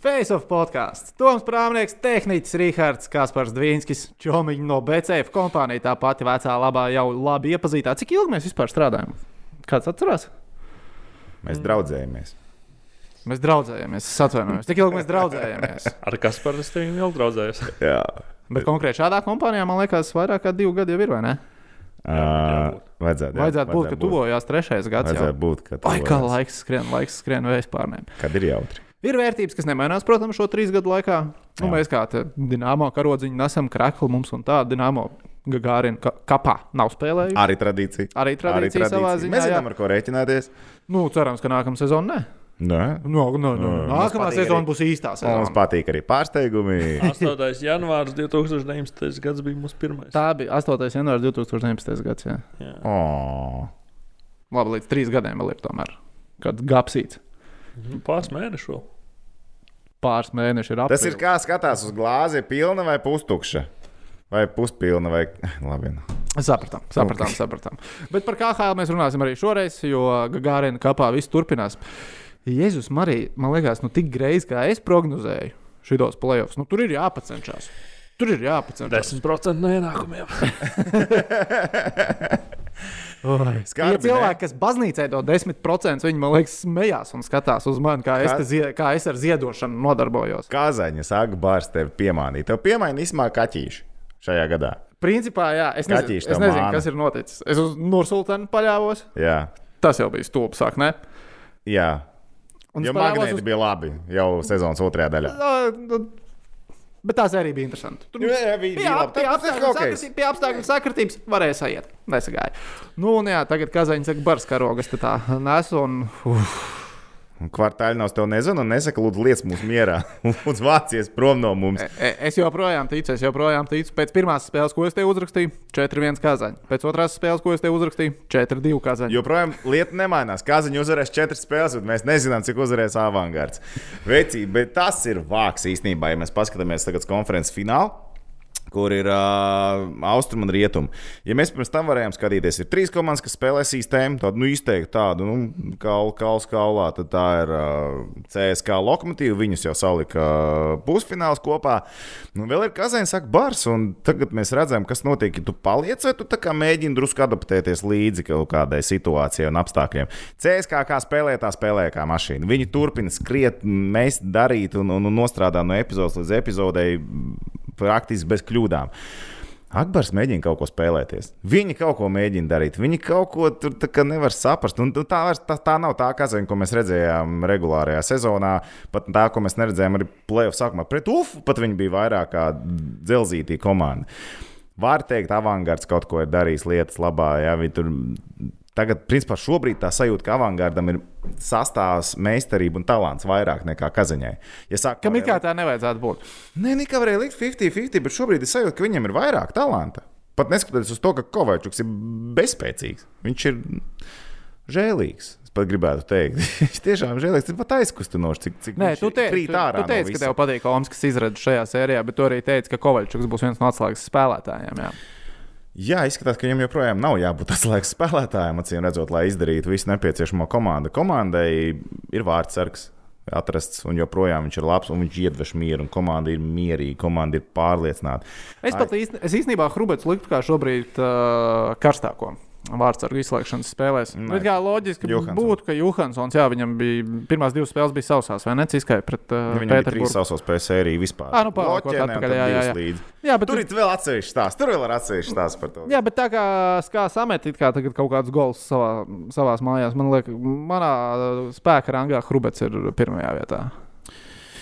Face of podkāsts. Toms Prāmnieks, tehnicis Rihards Kaspars Dvīnskis, Čomiņš no BCF kompānija, tā pati vecā labā jau labi iepazīstā. Cik ilgi mēs vispār strādājam? Kāds atcerās? Mēs draudzējamies. Mēs draudzējamies, es atvainojos. Cik ilgi mēs draudzējamies? Ar Kasparu es tevi ilgi draudzējos. Jā. Bet konkrēti šādā kompānijā, man liekas, vairāk kā divi gadi jau ir, vai ne? Uh, vajadzētu, jā, Vajadzētu būt, ka tuvojās trešais gads. Vajadzētu Jau. būt, ka Ai, kā tuvojās. laiks skrien, laiks skrien vēstpārnēm. Kad ir jautri. Ir vērtības, kas nemainās, protams, šo trīs gadu laikā. Nu, Jā. mēs kā dīnāmo karodziņu nesam kreklu, mums un tā dīnāmo gagārina ka, kapā nav spēlējuši. Arī tradīcija. Arī tradīcija savā ziņā, Mēs jā. zinām, ar ko rēķināties. Nu, cerams, ka nākamā sezona ne. Nē. No, no, no. Nākamā mums sezona arī- būs īstā Mums sezona. patīk arī pārsteigumi. 8. janvārs 2019. gads bija mūsu pirmais. Tā bija 8. janvārs 2019. gads. Jā. Jā. Oh. Labi, līdz trīs gadiem vēl ir tomēr. Kad gapsīts Pāris mēnešu pāris mēneši ir Tas ir kā skatās uz glāzi, ir pilna vai pustukša. Vai puspilna, vai labi. nu. Sapratām, sapratām, sapratām. Bet par KHL mēs runāsim arī šoreiz, jo Gagārina kapā viss turpinās. Jēzus, Marija, man liekas, nu tik greizi, kā es prognozēju šitos playoffs, nu tur ir jāpacenšas. Tur ir jāpacenšas. 10% no ienākumiem. Skarbi, ne? cilvēki, kas baznīcē do 10%, viņi man liekas, smējās un skatās uz mani, kā es, Kā- te zie- kā es ar ziedošanu nodarbojos. Kazaņa saka, bārs tevi piemānīja. Tev piemānīja īsumā kaķīši šajā gadā. Principā, jā, es nezinu, es nezinu māna. kas ir noticis. Es uz Nursultānu paļāvos. Jā, Tas jau bija stulbi, sāk, ne? jā. Un Jo es magnēti uz- bija labi jau sezonas otrajā daļā. Nu, Bet tās arī bija interesanti. Tur jā, bija- labi. pie, apstākļu sakritības varēja sajiet. Nesagāja. Nu, un jā, tagad Kazaņš saka, bars karogas te tā nes. Un, uf, Kvartāļnos tev nezinu, nesaka, lūdzu, liec mūs mierā. Lūdzu, vācies prom no mums. e- es joprojām ticu, es joprojām ticu. Pēc pirmās spēles, ko es te uzrakstīju, 4-1 Kazaņš. Pēc otrās spēles, ko es te uzrakstīju, 4-2 Kazaņš. Joprojām lieta nemainās. Kaziņš uzvarēs četras spēles, bet mēs nezinām, cik uzvarēs avangards. Veci, bet tas ir vāks īstenībā, ja mēs paskatāmies tagad konferences finālu. Kur ir uh, austrumu un rietumu. Ja mēs pirms tam varējām skatīties, ir trīs komandas, kas spēlē sistēmu, tādu nu, izteikti tādu, nu, kā kauls kaulā. Tad tā ir uh, CSK lokomotīva, viņus jau salika uh, pusfināls kopā. Nu, vēl ir Kazaņas saka, bars, un tagad mēs redzam, kas notiek, ja tu paliec, vai tu mēģini drusku adaptēties līdzi kaut kādai situācijai un apstākļiem. CSK kā spēlē, tā spēlē kā mašīna. Viņi turpina skriet, mēs darīt un, un, un nostrādāt no epizodes līdz epizodei praktiski bez kļūdām. Akbars mēģina kaut ko spēlēties. Viņi kaut ko mēģina darīt. Viņi kaut ko tur nevar saprast. Un tā, vairs- tā, tā nav tā kazaņa, ko mēs redzējām regulārajā sezonā. Pat tā, ko mēs neredzējām arī plēsoņu sākumā. Pret UFU pat viņi bija vairāk kā dzelzītī komanda. Var teikt, avangards kaut ko ir darījis lietas labā. Ja, viņi tur Tagad, principā, šobrīd tā sajūta, ka avangardam ir sastāvs, meistarība un talants vairāk nekā kazaņai. Ja sāk, Kam it kā tā nevajadzētu būt? Nē, Nika varēja likt 50-50, bet šobrīd ir sajūta, ka viņam ir vairāk talanta. Pat neskatoties uz to, ka Kovačuks ir bezspēcīgs. Viņš ir žēlīgs. Es pat gribētu teikt, viņš tiešām ir žēlīgs. Tas ir pat aizkustinoši, cik, cik Nē, tu, te, krīt tu, ārā. tu teici, ka tev patīk Omaskas izredzes šajā sērijā, bet tu arī teici, ka Kovaļčuks būs viens no atslēgas spēlētājiem. Jā. Jā, izskatās, ka viņam joprojām nav jābūt atslēgas spēlētājam, acīm redzot, lai izdarītu visu nepieciešamo komandu. Komandai ir vārdsargs. Atrasts, un joprojām viņš ir labs, un viņš iedvež mieru, un komanda ir mierīga, komanda ir pārliecināta. Es pat es īstenībā Hrubets liktu kā šobrīd uh, karstāko. Vārdsargu izslēgšanas spēlēs. Nu, kā loģiski Johansson. būtu, ka Johansons, jā, viņam bija pirmās divas spēles, bija sausās, vai ne? Ciskai pret uh, Viņam ir trīs Pēterburgu. sausos pēc sērijas vispār. Ā, nu, un atpakaļ, jā, jā, jā. līdzi. Jā, bet Tur ir vēl atsevišķs stāsts. Tur vēl ir atsevišķs stāsts par to. Jā, bet tā kā skā samet it kā tagad kaut kādus gols savā, savās mājās, man liekas, manā spēka rangā Hrubets ir pirmajā vietā.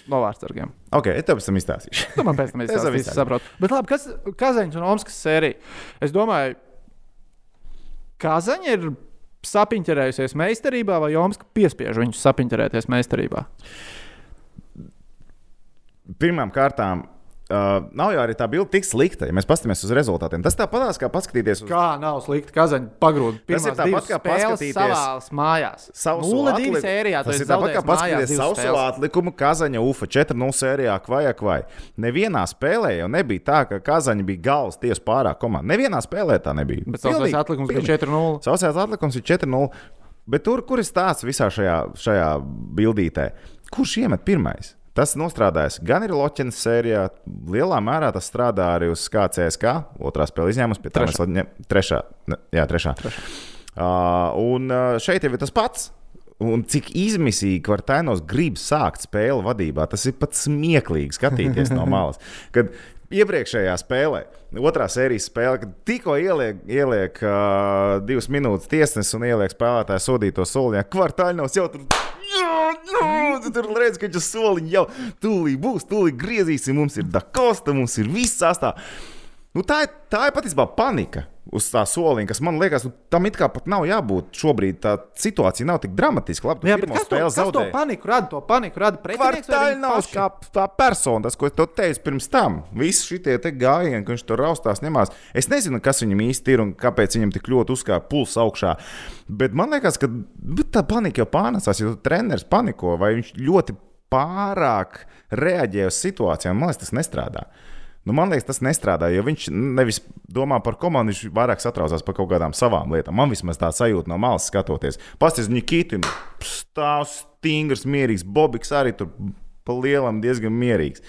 No vārdsargiem. Ok, es tev pēc tam izstāstīšu. Tu man pēc tam izstāstīsi, saprotu. Bet labi, kas Kazaņš un Omskas sērija? Es domāju, Kazaņa ir sapiņķerējusies meistarībā, vai Omska piespiež viņus sapiņķerēties meistarībā? Pirmām kārtām, uh, nav jau arī tā bilde tik slikta, ja mēs paskatāmies uz rezultātiem. Tas tāpatās kā paskatīties uz Kā nav slikti Kazaņa pagrūda. Tas ir tāpat kā paskatīties savās mājās. Sauso 0-2 atliku- sērijā. Tas ir tāpat kā paskatīties spēles. atlikumu Kazaņa UFA 4-0 sērijā, vai vai. Nevienā spēlē jau nebija tā, ka Kazaņa bija galvas tiesu pārāk komanda. Nevienā spēlē tā nebija. Bet Pilnīgi- atlikums bija pilnīgi. 4-0. Sausais atlikums ir 4-0. Bet tur, kur ir stāsts visā šajā, šajā bildītē? Kurš iemet pirmais? Tas nostrādājis gan ir Loķenes sērijā, lielā mērā tas strādā arī uz KCSK. Otrā spēle izņēmums, pie tā mēs ņem, trešā. Ne, jā, trešā. trešā. Uh, un šeit jau ir tas pats. Un cik izmisīgi Kvartānos grib sākt spēli vadībā, tas ir pat smieklīgi skatīties no malas. Kad iepriekšējā spēlē, otrā sērijas spēlē, kad tikko ieliek, ieliek uh, divas minūtes tiesnesis un ieliek spēlētāju sodīto soliņā, Kvartānos jau tur. Jā, tu tur redz, ka viņš soliņš jau tūlīt būs, tūlīt griezīsim. Mums ir Dakosta, mums ir viss sastāvs. Nu, tā, ir, tā ir patiesībā panika uz tā soliņa, kas man liekas, nu, tam it kā pat nav jābūt. Šobrīd tā situācija nav tik dramatiska. Labi, Jā, bet kas to, kas to paniku rada? To paniku rada Kvartāļnaus kā tā persona, tas, ko es teicu pirms tam. Visi šie gājieni, ka viņš tur raustās, ņemās. Es nezinu, kas viņam īsti ir un kāpēc viņam tik ļoti uzkāpa pulss augšā. Bet man liekas, ka tā panika jau pārnesās, jo treneris paniko vai viņš ļoti pārāk reaģē uz situācijām. Man liekas, tas nestrādā. Nu, man liekas, tas nestrādā, jo viņš nevis domā par komandu, viņš vairāk satraucās par kaut kādām savām lietām. Man vismaz tā sajūta no malas skatoties. Pastāstiet, Nikita, stāv stingrs, mierīgs, Bobiks arī tur pa lielam diezgan mierīgs.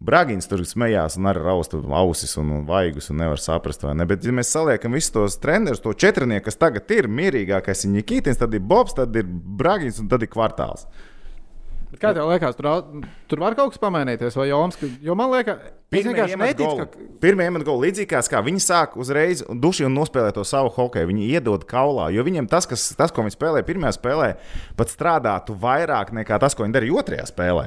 Bragins tur smējās un arī rausta ausis un vaigus un nevar saprast, vai ne. Bet, ja mēs saliekam visus tos trenerus, to četrnieku, kas tagad ir mierīgākais, ir Nikitins, tad ir Bobs, tad ir Bragins un tad ir kvartāls. Bet kā tev liekas, tur, tur var kaut kas pamainīties, vai Joms? Jo man liekas, es vienkārši neticu, ka. Pirmie iemet goli līdzīgās, kā viņi sāk uzreiz duši un nospēlē to savu hokeju. Viņi iedod kaulā, jo viņiem tas, kas, tas ko viņi spēlē pirmajā spēlē, pat strādātu vairāk nekā tas, ko viņi darīja otrajā spēlē.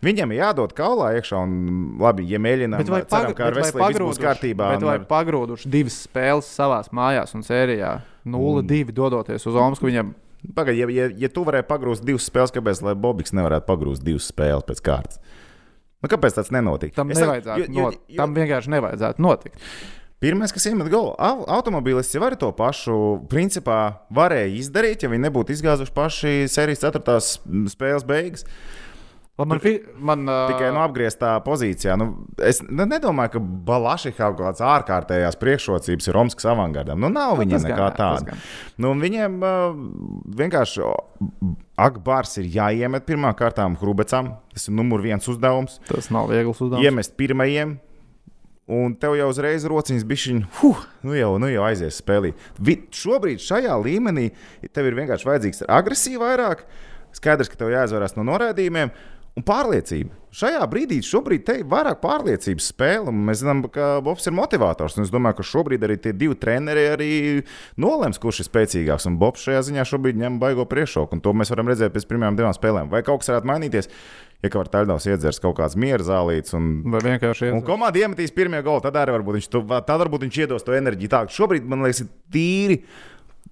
Viņam ir jādod kaulā iekšā, un labi, ja mēģinām, vai, ceram, pagr bet vai būs kārtībā. Bet vai ar... pagrūduši divas spēles savās mājās un sērijā 0-2 mm. dodoties uz Omsku, viņam Pagaidiet, ja, ja, ja tu varēji pagrūst divas spēles, kāpēc Bobiks nevarētu pagrūst divas spēles pēc kārtas? Nu, kāpēc tas nenotika? Tam, nevajadzētu, jo, jo, not, jo, tam vienkārši nevajadzētu notikt. Pirmais, kas iemet golu, automobilis jau arī to pašu principā varēja izdarīt, ja viņi nebūtu izgāzuši paši sērijas 4. spēles beigas. Uh, Man, man, uh... Tikai no apgrieztā pozīcijā. Nu, es nedomāju, ka Balašīkā kaut kādas ārkārtējās priekšrocības ir Romas avangardam. Nu, nav nu, viņiem nekā tāda. Nu, viņiem uh, vienkārši Akbārs ir jāiemet pirmā kārtā Hrubecam. Tas ir numur viens uzdevums. Tas nav viegls uzdevums. Iemest pirmajiem. Un tev jau uzreiz rociņas bišķiņ, huh, nu jau, nu jau aizies spēlīt. Vi, šobrīd šajā līmenī tev ir vienkārši vajadzīgs agresīvi vairāk. Skaidrs, ka tev jāizvarās no norādījumiem un pārliecība. Šajā brīdī, šobrīd, te ir vairāk pārliecības spēle. Mēs zinām, ka Bobs ir motivators. Es domāju, ka šobrīd arī tie divi treneri arī nolems, kurš ir spēcīgāks. Un Bobs šajā ziņā šobrīd ņem baigo priekšroku. To mēs varam redzēt pēc pirmajām divām spēlēm. Vai kaut kas varētu mainīties? Ja kā var Taļdovs iedzers kaut kāds miera zālīts, un, un komanda iemetīs pirmie goli, tad arī varbūt viņš, to, tad varbūt viņš iedos to enerģiju. Tā, šobrīd man liekas, ir tīri,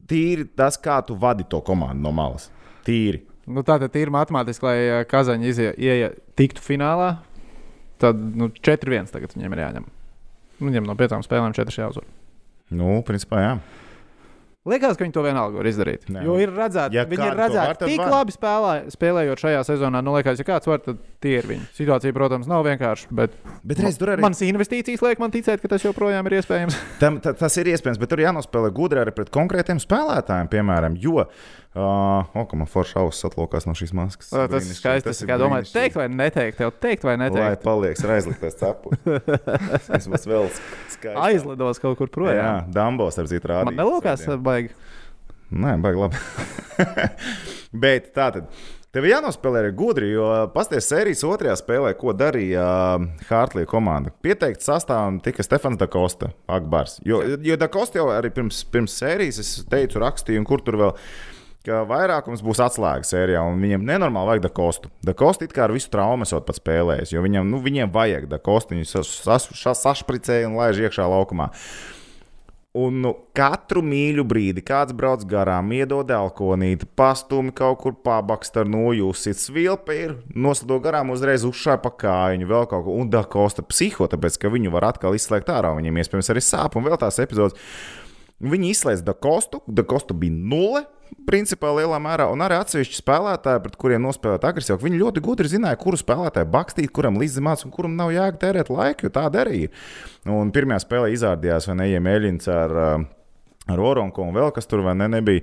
tīri tas, kā tu vadi to komandu no malas. Tīri. Nu, Tātad ir matemātiski, lai eh, Kazaņa ieja, tiktu finālā. Tad nu, 4-1 tagad viņiem ir jāņem. Viņiem no piecām spēlēm 4 jāuzvar. Nu, principā, jā. Liekas, ka viņi to vienalga var izdarīt. Nē. Jo ir redzēts, ja viņi ir redzēti tik var. labi spēlē, spēlējot šajā sezonā. Nu, liekas, ja kāds var, tad tie ir viņi. Situācija, protams, nav vienkārša. Bet, bet reiz, arī... manas investīcijas liek man ticēt, ka tas joprojām ir iespējams. Tam, tas ir iespējams, bet tur jānospēlē gudri arī pret konkrētiem spēlētājiem, piemēram. Jo Uh, o, kā man forša auss atlokās no šīs maskas. O, tas ir skaisti. Tas ir domāju, teikt vai neteikt, tev teikt vai neteikt. Lai paliek ar aizliktais cepus. Tas būs vēl skaisti. Aizlidos kaut kur projām. Jā, Dambos ar citu rādījumu. Man nelūkās baigi. Nē, baigi labi. Bet tā tad. Tev ir jānospēlē arī gudri, jo pasties sērijas otrajā spēlē, ko darīja Hārtlīja komanda. Pieteikts sastāvam tika Stefans Dakosta, Akbars. Jo, jo Dakosta jau arī pirms, pirms sērijas es teicu, rakstīju, un kur tur vēl ka vairākums būs atslēgas sērijā, un viņiem nenormāli vajag Dakostu. Dakostu it kā ar visu traumu esot pats spēlējis, jo viņam, nu, viņiem vajag Dakostu. Viņi sašpricēja un laiž iekšā laukumā. Un nu, katru mīļu brīdi kāds brauc garām, iedod alkoholīti, pastūmi kaut kur pabakst ar nojūsit, svilpe ir, noslido garām uzreiz uzšāja pa kājiņu, vēl kaut ko, un da kosta psiho, tāpēc, ka viņu var atkal izslēgt ārā, viņiem iespējams arī sāp, un vēl tās epizodes. Viņi izslēdz da kostu, da kostu bija nulle, principā lielā mērā, un arī atsevišķi spēlētāji, pret kuriem nospēlēt agresīvāk, viņi ļoti gudri zināja, kuru spēlētāju bakstīt, kuram līdzzimāts un kuram nav jēga tērēt laiku, jo tāda arī ir. Un pirmajā spēlē izrādījās, vai neiem Eļins ar, ar Oronko un vēl kas tur vai ne, nebija.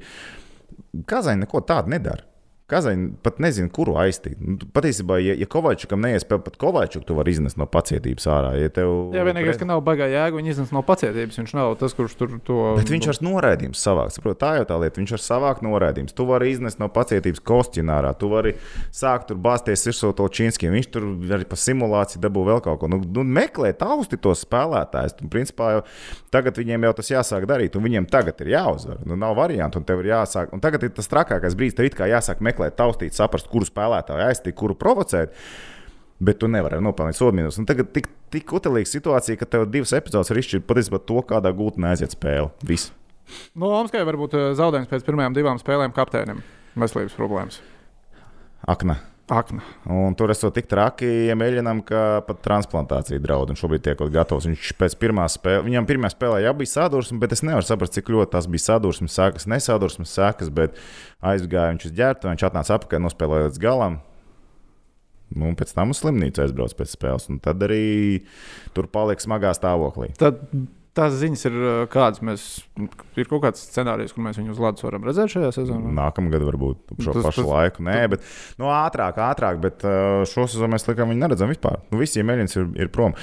Kazaini neko tādu nedara. Kazaņi pat nezina, kuru aiztīt. Nu, Patiesībā, ja, ja Kovačukam neiespēja pat Kovačuku, tu vari iznest no pacietības ārā. Ja tev, Jā, vienīgais, ka nav baigā jēga, viņa iznes no pacietības. Viņš nav tas, kurš tur to. Bet viņš var noraidījumus savākt. Saprot, tā jau tā lieta. Viņš var savākt noraidījumus. Tu vari iznest no pacietības kostīnārā. Tu vari sākt tur bāzties virsū to čīnskiem. Viņš tur arī pa simulāciju dabū vēl kaut ko. Nu, nu, meklē tausti tos spēlētājus. Un, principā, jau, tagad viņiem jau tas jāsāk darīt, un viņiem tagad ir jāuzvar. Nu, nav variantu, un tev ir jāsāk. Un tagad ir tas trakākais brīdis, tev kā jāsāk meklēt taustīt, saprast, kuru spēlētāju aiztīt, kuru provocēt. Bet tu nevari nopelnīt sodu. Un tagad tik, tik utilīga situācija, ka tev divas epizodes var izšķirt patiesībā to, kādā gultnē aiziet spēle. Viss. No Omskai varbūt eh, zaudējums pēc pirmajām divām spēlēm kapteinim. Veselības problēmas. Akna. Akna. Un tur esot tik traki, ja mēģinām, ka pat transplantācija draud. Un šobrīd tiek gatavs. Viņš pēc pirmās spēles, viņam pirmā spēlē jau bija sadursme, bet es nevaru saprast, cik ļoti tas bija sadursmes sekas, nesadursmes sekas. Bet aizgāja viņš uz ģērbtu, viņš atnāca atpakaļ, nospēlēja līdz galam. Nu, un pēc tam uz slimnīcu aizbrauc pēc spēles. Un tad arī tur palika smagā stāvoklī. Tad tās ziņas ir eh, kādas. Mēs, ir kaut kāds scenārijs, kur mēs viņu uz ledus varam redzēt šajā sezonā. Nākamgad varbūt ap šo Tas- tas, pašu tas- tas, laiku. Nē, bet nu, ātrāk, ātrāk. Bet uh, šo sezonu mēs likām, viņi neredzam vispār. Nu, visi mēģinājumi ir, ir prom.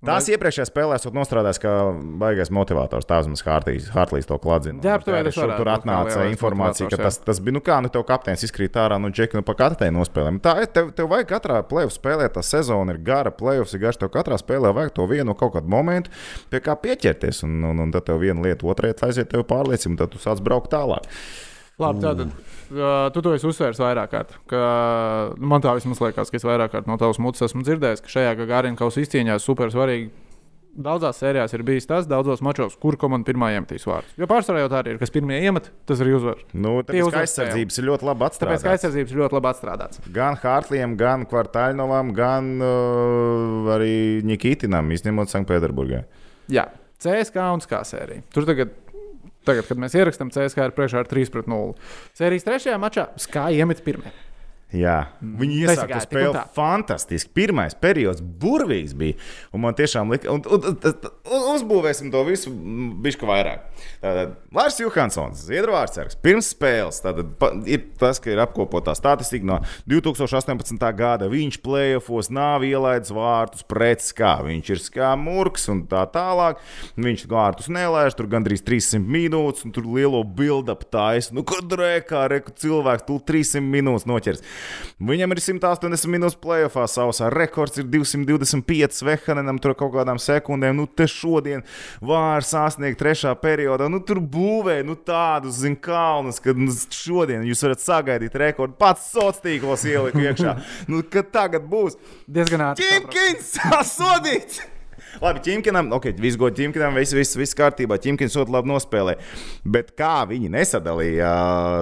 Tās Vai- iepriekšējās spēlēs esmu nostrādājis kā baigais motivators. Tā vismaz Hartlīs, to kladzina. Jā, tu Tur arī tur kā atnāca informācija, ka tas, tas bija, nu kā, nu tev kapteinis izkrīt ārā, nu džeki, nu pa katrai nospēlēm. Tā ir, tev, tev vajag katrā plēvu spēlē, tā sezona ir gara, plēvs ir garš, tev katrā spēlē vajag to vienu kaut kādu momentu, pie kā pieķerties, un, un, un tad tev viena lieta, otrā lieta aiziet tev pārliecina, un tad tu sāc braukt tālāk. Labi, tātad uh, tu to esi uzsvērs vairāk kārt. Ka, nu, man tā vismaz liekas, ka es vairāk kārt no tavas mutes esmu dzirdējis, ka šajā Gārina kausa izcīņā super svarīgi. Daudzās sērijās ir bijis tas, daudzos mačos, kur komanda pirmā iemetīs vārdus. Jo pārsvarā jau tā arī ir, kas pirmie iemet, tas arī uzvar. Nu, tāpēc, ka aizsardzības ir ļoti labi Tāpēc, ka aizsardzības ir ļoti labi atstrādāts. Gan Hartlīam, gan Kvartāļnovam, gan uh, arī Nikitinam, izņemot Sanktpēterburgā. Jā, CSK un SK sērija. Tur tagad, tagad kad mēs ierakstām, CSK ir priekšā ar 3 pret 0. Sērijas trešajā mačā SK iemet pirmie. Jā, viņi iesāka tik spēli fantastiski. Pirmais periods burvīgs bija. Un man tiešām lika, un, un, un, uzbūvēsim to visu bišķi vairāk. Tātad Lārs Johansons, Ziedrvārdsargs, pirms spēles. Tātad pa- ir tas, ka ir apkopotā statistika no 2018. gada. Viņš plēsofos nav ielaidis vārtus pret skā. Viņš ir skā murgs un tā tālāk. Viņš vārtus nelaiž, tur gandrīz 300 minūtes, un tur lielo build-up taisa. Nu, kad rēkā, reku cilvēks, tu 300 minūtes noķers. Viņam ir 180 minūtes playoffā sausā. Rekords ir 225 Vehanenam, tur kaut kādām sekundēm. Nu, te šodien var sasniegt trešā periodā. Nu, tur būvē nu, tādus, zin, kalnus, ka nu, šodien jūs varat sagaidīt rekordu. Pats sociālos tīklos ieliku iekšā. Nu, kad tagad būs Diezgan ātri. sapratu. Ķimkins! Labi, Ķimkinam, ok, viss gudri Ķimkinam, viss, viss, viss kārtībā. Ķimkins ļoti labi nospēlē. Bet kā viņi nesadalīja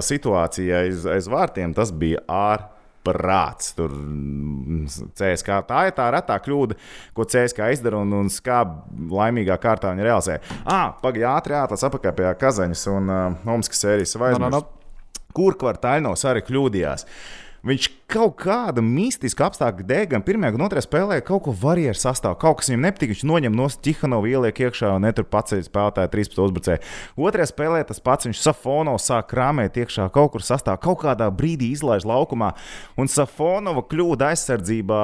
situāciju aiz, aiz vārtiem, tas bija ārprāts. Tur mm, CSK tā ir tā retā kļūda, ko CSK izdara un, un kā laimīgā kārtā viņi realizē. Ah, pagaidi, ātri jāatlaiž apakā pie Kazaņas un uh, Omskas sērijas vai No, no, no. kur kvartāļnos arī kļūdījās. Viņš kaut kāda mistiska apstākļa dēļ, gan pirmajā, gan otrajā spēlē, kaut ko varēja sastāvēt. Kaut kas viņam nepatīk. Viņš noņem no Stihanovu, ieliek iekšā un netur paceļ spēlētāju 13 uzbrucēju. Otrajā spēlē tas pats viņš Safono sāk krāmēt iekšā, kaut kur sastāv, kaut kādā brīdī izlaiž laukumā. Un Safonova kļūda aizsardzībā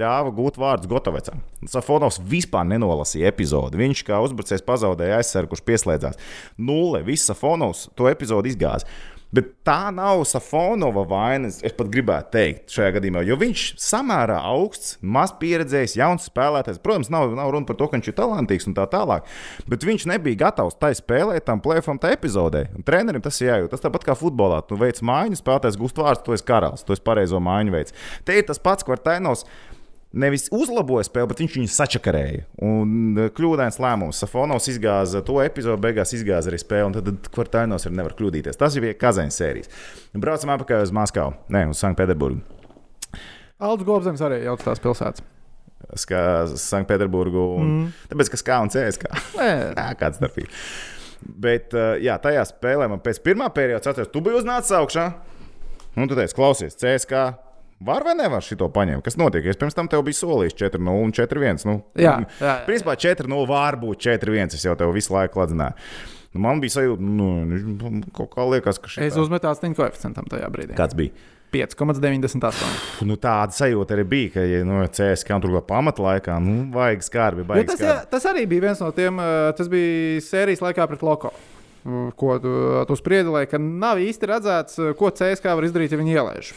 ļāva gūt vārdus Gotovecam. Safonovs vispār nenolasīja epizodi. Viņš kā uzbrucējs pazaudēja aizsargu, kurš pieslēdzās. Nulle. Viss Safonovs to epizodu izgāza. Bet tā nav Safonova vaina, es pat gribētu teikt, šajā gadījumā, jo viņš samērā augsts, maz pieredzējis, jauns spēlētājs. Protams, nav, nav runa par to, ka viņš ir talantīgs un tā tālāk, bet viņš nebija gatavs tai spēlēt, tam plēfam, tā epizodē. Un trenerim tas ir jājūt. Tas tāpat kā futbolā. Tu veic mājiņu, spēlētājs gūst vārdu, tu esi karalis, tu esi pareizo mājiņu veids. Te ir tas pats, ko ar Tainos nevis uzlaboja spēli, bet viņš viņu sačakarēja. Un eh, kļūdains lēmums. Safonovs izgāza to epizodu, beigās izgāza arī spēli, un tad, tad kvartālos ir nevar kļūdīties. Tas ir Kazaņas sērijas. Braucam atpakaļ uz Maskavu, ne uz Sanktpēterburgu. Aldus Gobzems arī jau tās pilsētas. Ska, Sanktpēterburgu. Un... Mm. Tāpēc, ka skā un CSK. Nē, kāds starpība. Bet, eh, jā, tajā spēlē man pēc pirmā perioda atceros, tu biji uznācis augšā. Un tu teici, klausies, CSK. Var vai nevar šito paņemt? Kas notiek? Es pirms tam tev biju solījis 4-0 un 4-1. Nu, Jā, jā, jā. Principā 4-0 var būt 4-1. Es jau tev visu laiku kladzināju. Nu, man bija sajūta, nu, viņš kaut kā liekas, ka šis Es uzmetu astoņu koeficientam tajā brīdī. kāds bija. 5,98. Nu, tāda sajūta arī bija, ka, ja nu, tur kaut pamatā laikā, nu, vajag skarbi, vajag tas, jā, tas arī bija viens no tiem, tas bija sērijas laikā pret Loko. mm, Ko tu, tu spriedzi, ka nav īsti redzēts, ko CSK var izdarīt, ja viņi ielaiž.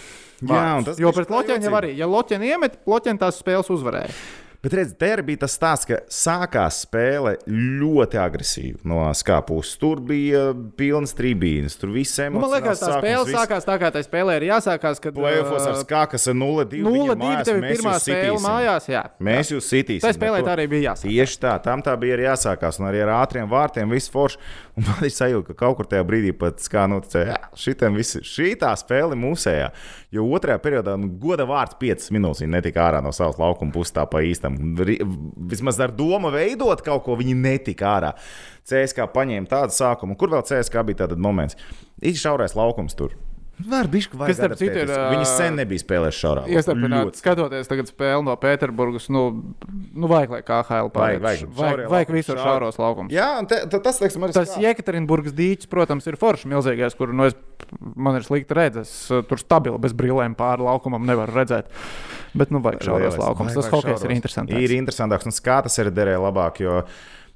Jā, un tas jo pret Loķēnu jau arī. Ja Loķēnu iemet, Loķēnu tās spēles uzvarēja. Bet redziet, te bija tas stāsts, ka sākās spēle ļoti agresīvi no skāpja puses. Tur bija pilns tribīnes, tur viss Nu, man liekas, tā spēle sākās tā, kā tā spēlē ir jāsākās. Kad Plēfos ar skākas ar 0-2. 0-2 tev ir pirmā spēle mājās. Jā, Mēs jūs sitīsim. Tā spēlē tā arī bija jāsāk. Tieši tā, tam tā bija arī jāsākās. Un arī ar ātriem vārtiem viss forši. Un man ir sajūta, ka kaut kur tajā brīdī pat kā noticēja, ka šī tā spēle mūsējā. Jo otrajā periodā, nu, goda vārds 5 minūtes, viņi netika ārā no savas laukuma puses tā pa īstam. Vismaz ar domu veidot kaut ko, viņi netika ārā. CSK paņēma tādu sākumu, kur vēl CSK bija tāds moments. Ir šaurais laukums tur. Var bišķi, Kas, starp citu, ir, Viņi sen nebija spēlējuši. Iestarpināt, Ļoti. skatoties tagad spēli no Pēterburgas, nu, nu vajag, lai KHL pārējais. Vajag, vajag. vajag, vajag visur šauri. šauros laukumus. Jā, un te, ta- tas, teiksim, arī Tas. Jekaterinburgas dīķis, protams, ir foršs milzīgais, kur nu, es, man ir slikti redzēt. Tur stabili bez brīvlēm pāri laukumam nevaru redzēt. Bet, nu, vajag Lielais. laukumus. Vajag, Tas vajag hokejs ir interesants. Ir interesantāks, un kā tas ir derēja labāk. Jo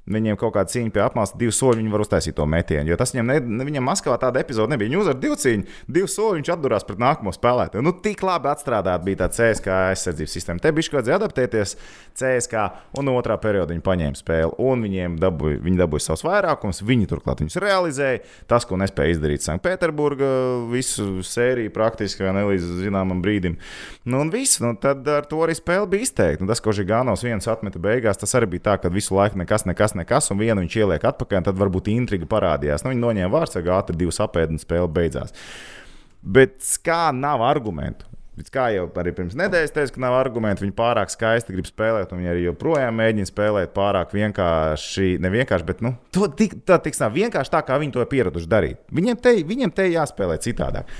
Viņiem kaut kāda cīņa pie apmāsta, divi soļi viņi var uztaisīt to metienu. Jo tas viņam, ne, viņam Maskavā tāda epizode nebija. Viņi uzvar divu cīņu, divu soļu, viņš atdurās pret nākamo spēlētāju. Nu, tik labi atstrādāta bija tā CSK aizsardzības sistēma. Te bija kāds adaptēties CSK, un otrā perioda viņi paņēma spēli, un viņiem dabūja, viņi dabūja savus vairākumus. Viņi turklāt viņus realizēja. Tas, ko nespēja izdarīt Sanktpēterburgā, visu sēriju praktiski vai ne līdz zināmam brīdim. Nu, un viss, nu, tad ar to arī spēle bija izteikta. Nu, tas, ko Žigānos viens atmeta beigās, tas arī bija tā, ka visu laiku nekas, nekas, nekas, un vienu viņš ieliek atpakaļ, tad varbūt intriga parādījās. Nu, viņi noņēma vārdsargu, ātri divas apēdi un spēle beidzās. Bet kā nav argumentu? Kā jau arī pirms nedēļas teicu, ka nav argumentu, viņi pārāk skaisti grib spēlēt, un viņi arī joprojām mēģina spēlēt pārāk vienkārši, ne vienkārši, bet nu, to tik, tā, tiks, tā, vienkārši tā, kā viņi to ir pieraduši darīt. Viņiem te, viņiem te jāspēlē citādāk.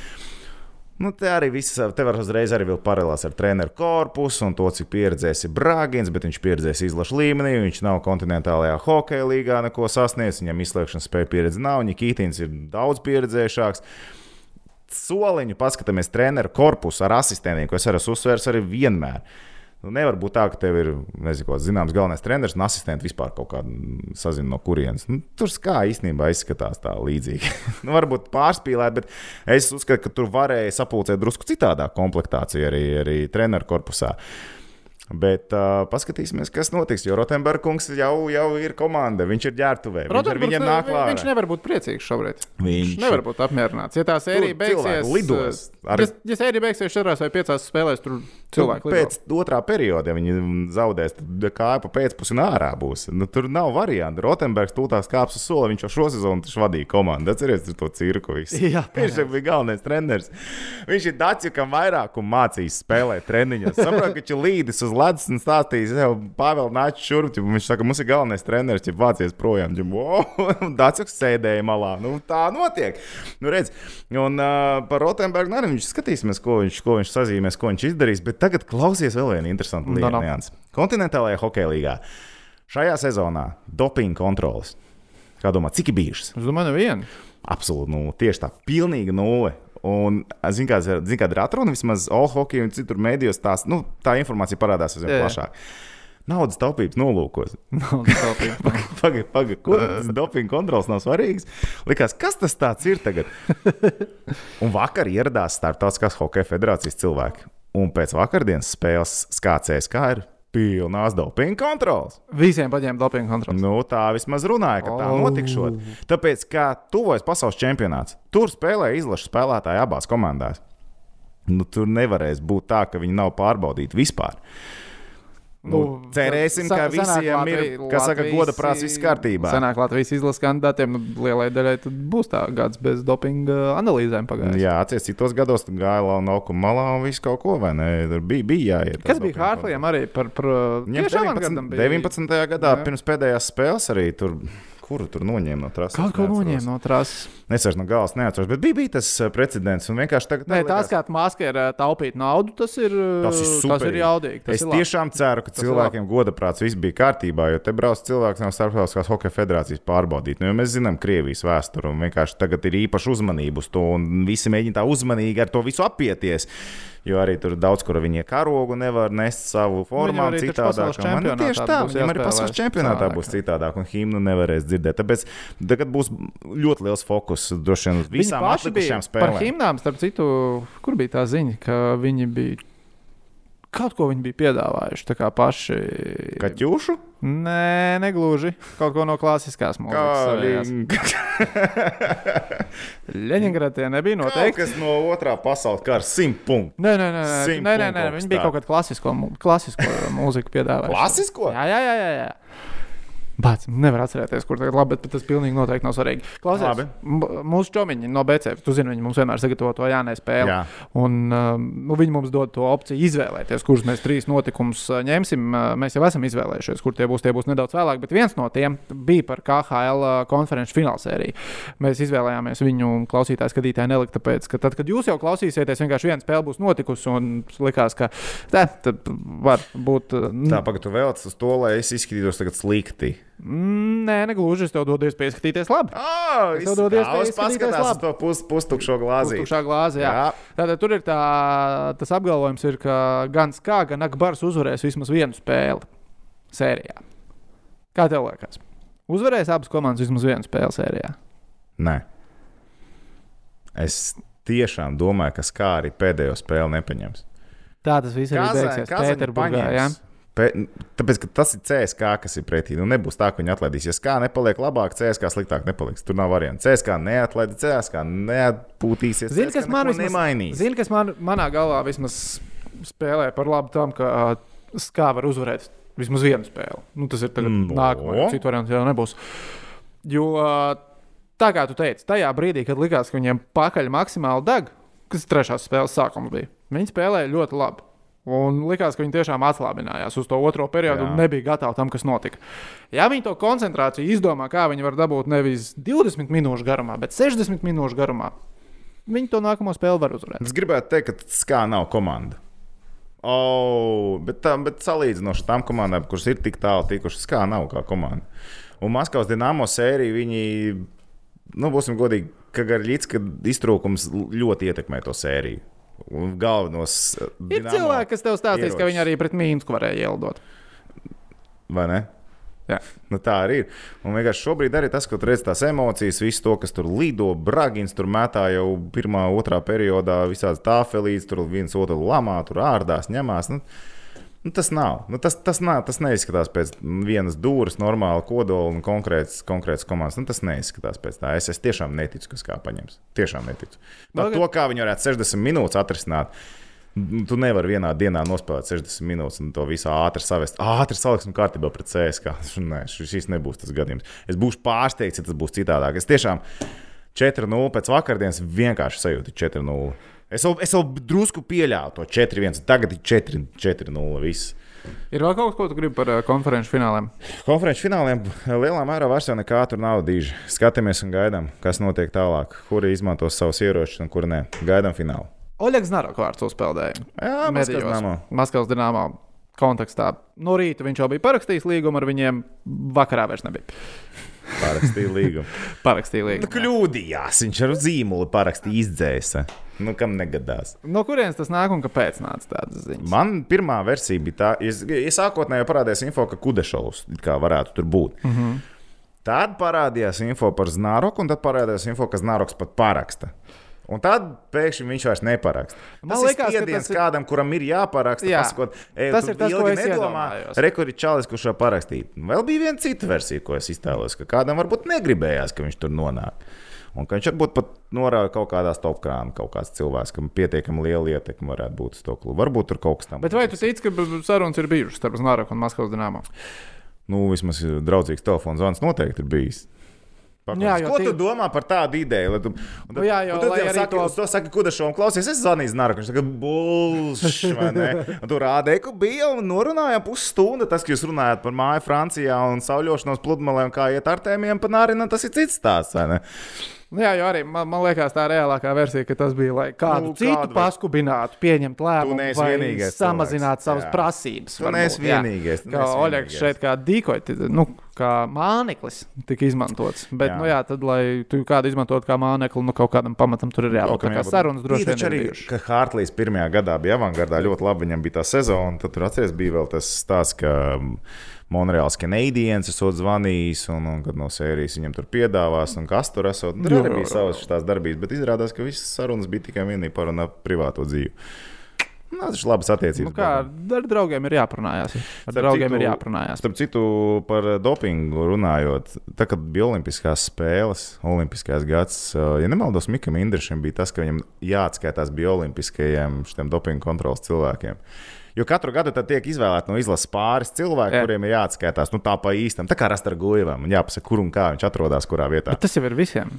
Nu, te arī viss, te var uzreiz arī paralēlās ar treneru korpusu un to, cik pieredzējis ir Brāgins, bet viņš pieredzējis izlašu līmenī, viņš nav kontinentālajā hokeja līgā neko sasniedzis, viņam izslēgšanas spēja pieredze nav, viņa Kītins ir daudz pieredzējušāks. Soliņu paskatāmies treneru korpusu ar asistentiem, ko es arī esmu uzsvērs arī vienmēr. Nu, nevar būt tā, ka tev ir nezinu, ko, zināms galvenais treneris un asistents vispār kaut kāda sazina no kurienes. Nu, tur kā īstenībā izskatās tā līdzīgi. nu, varbūt pārspīlēt, bet es uzskatu, ka tur varēja sapulcēt drusku citādāk komplektāciju arī, arī treneru korpusā. Bet uh, paskatīsimies, kas notiks. Jo Rotenbergs jau, jau ir komanda, viņš ir ģērbtuvē. Viņš ar viņiem nāk klāt. Viņš nevar būt priecīgs šobrīd. Viņš- Viņš nevar būt apmierināts. Ja tā sērija beigsies, lidos. Ar... Ja, ja sērija beigsies četrās vai piecās spēlēs, tur cilvēki lido. Pēc otrā perioda, ja viņi zaudēs, tad kāja pa pēcpusi un ārā būs. Nu, tur nav variantu. Rotenbergs tūlīt kāps uz soli. Viņš jau šo sezonu taču vadīja komandu. Atcerieties to cirku. visu. Jā, viņš bija galvenais treneris. Viņš ir Dācis, kam vairāk mācīs spēlēt treniņos. Saprotu, ka viņš ir līdis uz ledus un stāstījis, jau Pāvils nāca šurp. ķip, Viņš saka, mums ir galvenais treneris, ja vācies projām. Dācis sēdēja malā. Nu, tā notiek. Nu, redz, un uh, par Rotenbergu arī viņš skatīsimies, ko viņš, ko viņš sazīmēs, ko viņš izdarīs. Bet tagad klausies vēl viena interesanta No, lieta. no. Nians. Kontinentālajā hokeja līgā šajā sezonā dopinga kontrolas. Kā domā, cik ir bijušas? Es domāju, nevienu. Absolūti nulle. Tieši tā, pilnīga nulle. Un, zin, kā, zin, kāda ir atruna vismaz All Hockey un citur mēdījos, tās, nu, tā informācija parādās aizvien Jā. plašāk. Naudas taupības nolūkos. Nav taupības. Pagaid, pagaid, kur tas dopinga kontrols nav svarīgs? Likās, kas tas ir tagad? Un vakar ieradās Startautiskās hokeja federācijas cilvēki. Un pēc vakardienas spēles skācēs, kā ir pilnās dopinga kontrols. Visiem paņēma dopingu kontroli. Nu, tā vismaz runāja, ka tā Oh. notikšot. Tāpēc, kā tuvojas pasaules čempionāts, tur spēlē izlaša spēlētāji abās komandās. Nu, tur nevarēs būt tā, ka viņi nav pārbaudīti vispār. Nu, cerēsim, ka visiem ir, kā saka, goda prāts, viss kārtībā. Senāk Latvijas izlases kandidātiem nu, lielai daļai būs tā gads bez dopinga analīzēm pagājis. Jā, atcerieties, citos gados tur gāja laukuma malā un viss kaut ko, vai ne? Tur bija, bija jāiet. Kas bija Hārflijam arī par, par Viņam tieši 19, avangardam bija? 19. gadā Jā. pirms pēdējās spēles arī tur. Kuru tur noņēma no trases. Kaut ko noņēma no trases. Es vairs no galas neatceros, bet bija, bija tas uh, precedents. Un vienkārši tagad. Nē, tās kā maska ir ā, taupīt naudu, tas ir, ā, Tas ir, tas superīgi. ir jaudīgi. Tas Es ir tiešām ceru, ka Tas cilvēkiem godaprāts viss bija kārtībā, jo te brauc cilvēks no Starptautiskās hokeja federācijas pārbaudīt. Nu, mēs zinām Krievijas vēsturi, un vienkārši tagad ir īpaša uzmanība uz to, un visi mēģina tā uzmanīgi ar to visu apieties. Jo arī tur daudz, kur viņi karogu nevar nest savu taču citādāk. Man, nu, tieši tā, viņam arī pasaules čempionātā būs citādāk, un himnu nevarēs dzirdēt. Tāpēc tagad būs ļoti liels fokus droši vien uz visām atlikušajām par spēlēm. himnām, starp citu, kur bija tā ziņa, ka viņi bija. Kaut ko viņi bija piedāvājuši. Tā kā paši. Kaķušu? Nē, negluži. Kaut ko no klasiskās mūzikas. Leņķingradā nebija Kaut noteikti. kas no otrā pasaules kara simt punktu. Nē, nē, nē, nē, nē, nē, nē. kaut viņi bija kaut kādu klasisko, klasisko mūziku piedāvājuši. Klasisko? Jā, jā, jā. jā, Bet nevar atcerēties, kur tagad labi, bet tas pilnīgi noteikti nav svarīgi. Klausies, mūsu čomiņi no BCF, tu zini, viņi mums vienmēr sagatavo to jānē spēli. Jā. Un um, nu, viņi mums dod to opciju izvēlēties, kurus mēs trīs notikumus uh, ņemsim. Uh, Mēs jau esam izvēlējušies, kur tie būs. Tie būs nedaudz vēlāk, bet viens no tiem bija par KHL uh, konferenču finālsēriju. Mēs izvēlējāmies viņu klausītāju, skatītāju nelikt, tāpēc, ka tad, kad jūs jau klausīsieties, vienkārši viena spēle būs notikusi un likās, ka tā var būt. Tā, pagaidi, tu vēlaties uz to, lai es izskatītos tagad slikti. Mm, Nē, negluži. Es tev dodu iespēju skatīties labi. Oh, Es tev dodu iespēju es izskatīties paskatās uz labi. to pus, pustukšo glāzi. Tukšā glāze, jā. Jā. Tātad tur ir tā, tas apgalvojums, ir, ka gan Skā, gan Akbars uzvarēs vismaz vienu spēli sērijā. Kā tev liekas? Uzvarēs abas komandas vismaz vienu spēli sērijā. Nē. Es tiešām domāju, ka kā arī pēdējo spēli nepaņems. Tā tas viss arī beigsies. Pēterburgā, jā. Pē, tāpēc, ka tas ir CSK, kas ir pretī. Nu, nebūs tā, ka viņi atlaidīs. Ja kā nepaliek labāk, CSK sliktāk nepaliks. Tur nav variantu. CSK neatlaidīs, CSK neatpūtīsies. Zini, CSKA kas man vismaz- nemainīs. Zini, kas man, manā galvā vismaz spēlē par labu tam, ka uh, Skā var uzvarēt vismaz vienu spēli. Nu, tas ir tagad No. nākamais. Citu variantu jau nebūs. Jo uh, tā kā tu teici, tajā brīdī, kad likās, ka viņiem pakaļ maksimāli deg, kas trešās spēles sākums bija, viņi spēlēja ļoti labi. Un likās, ka viņi tiešām atslābinājās uz to otro periodu Jā. un nebija gatavi tam, kas notika. Ja viņi to koncentrāciju izdomā, kā viņi var dabūt nevis 20 minūšu garumā, bet 60 minūšu garumā, viņi to nākamo spēli var uzvarēt. Es gribētu teikt, ka SKA nav komanda. Oh, bet, tā, bet salīdzinoši tam komandām, kuras ir tik tālu tikušas, SKA nav kā komanda. Un Maskavas dīnāmo sēriju viņi, nu, būsim godīgi, ka Garļīts, ka iztrūkums ļoti ietekmē to sēriju. Un galvenos Ir cilvēki, kas tev stāstīs, ka ieročus. viņi arī pret Mīnsku varēja ielidot. Vai ne? Jā. Nu, tā arī ir. Un vienkārši šobrīd arī tas, ka tur redz tās emocijas, visu to, kas tur lido, Bragins tur metā jau pirmā, otrā periodā, visādas tāfelītes, tur viens otru lamā, tur ārdās, ņemās. Nu, nu, tas nav. Nu, tas, tas, nav. tas neizskatās pēc vienas dūres, normāla kodola un konkrēts, konkrēts komandas. Nu, tas neizskatās pēc tā. Es, es tiešām neticu, kas kā paņems. Tiešām neticu. Labi. to, kā viņi varētu 60 minūtes atrisināt. Tu nevari vienā dienā nospēlēt 60 minūtes un to visu ātri savest. Ātri saliksim kārtībā pret CSK. Nē, šis nebūs tas gadījums. Es būšu pārsteigts, ja tas būs citādāk. Es tiešām 4-0 pēc vakardienas vienkārši sajūtu 4-0. Es vēl, es vēl drusku pieļāvu to 4-1. Tagad ir 4-0. Viss. Ir vēl kaut kas, ko tu gribi par uh, konferenču fināliem? Konferenču fināliem lielā mērā vairs nekā tur nav dīži. Skatāmies un gaidām, kas notiek tālāk. Kuri izmantos savus ieročus un kuri nē. Gaidām finālu. Oļegs Narok vārds uzpeldēja. Jā, Dinamo. Maskavas dīnāmā kontekstā. No rīta viņš jau bija parakstījis līgumu ar viņiem, vakarā vairs nebija. Parakstīja līgumu. Parakstīja Nu, līgumu. kļūdījās. Viņš ar zīmolu parakstīja izdzēsa. Nu, kam negadās? No kurienes tas nāk un kāpēc nāca tādas ziņas? Man pirmā versija bija tā, es, es sākotnēji parādījās info, ka Kudešovs varētu tur būt. Mm. -hmm. Tad parādījās info par Znaroku, un tad parādījās info, ka Znaroks pat paraksta. Un tad pēkšņi viņš vairs neparaksta. Man Tas liekas, ir tas ir- kādam, kuram ir jāparaksta. Jā. Pasakot, Ej, Tas ir tas, ko es iedomājos. Rekords Čalis, kurš šo parakstīja. Vēl bija viena cita versija, ko es iztēlojos, ka kādam varbūt negribējās, ka viņš tur nonāk. Un ka viņš varbūt pat norāda kaut kādā stopkrānā, kaut kāds cilvēks, kam pietiekami liela ietekme varētu būt uz to klubu. Varbūt tur kaut kas tam Bet vai tu tici, ka sarunas ir bijušas starp Znaroku un Maskavas dīnāmo? Nu, vismaz draudzīgs telefons zvans noteikti ir bijis. Paklausies. Jā, jo Ko tu tie- domā par tādu ideju? Lai Tu, un tad, Nu jā, jau arī saki, to- to saka, Kudašovam, klausies, es zvanīju Znaru. Viņš saka, bullshit, vai ne? Un tu rādīji, ka bija un norunājām pusstundu. Tas, ka jūs runājat par māju Francijā un sauļošanos pludmalē un kā iet ar tēmiem pa nārinu, tas ir cits stāsts, vai ne? Nu, jā, jo arī man, man liekas, tā reālākā versija, ka tas bija, lai kādu Nu, citu kādu paskubinātu, pieņemt lēmumu, neesi vai vienīgais samazināt cilvēks, savas jā. prasības. Tu neesi vienīgais, Kā Oļegs šeit kā dīkoja, nu, kā māneklis tika izmantots. Bet, Jā. nu jā, tad, lai tu kādu izmantotu kā mānekli, nu, kaut kādam pamatam tur ir jābūt. Tā kā sarunas droši vien arī, bijušas. ka Hārtlīs pirmajā gadā bija avangardā ļoti labi. Viņam bija tā sezona, tad tur atceries, bija vēl tas stāsts, ka Monreāls Canadiens esot zvanījis, un, un kad no sērijas viņam tur piedāvās, un kas tur esot. Tur Jā, arī jā, bija savas tās darbības, bet izrādās, ka visas sarunas bija tikai vienīgi par un ap privāto dzīvi. Nu, tas ir labas attiecības. Nu, kā ar draugiem ir jāprunājās. Ar Starp draugiem citu- ir jāprunājās. Starp citu, par dopingu runājot, tā kad bija Olimpiskās spēles, Olimpiskais gads, uh, ja nemaldos, Mikam Indrišam bija tas, ka viņam jāatskaitās bija Olimpiskajiem šiem dopingu kontrolas cilvēkiem. Jo katru gadu tiek izvēlēti no izlases pāris cilvēki, Jā. kuriem ir jāatskaitās nu, tā pa īstam. Tā kā un jāpasaka, kur un kā viņš atrodas, kurā vietā. Bet tas jau ir visiem.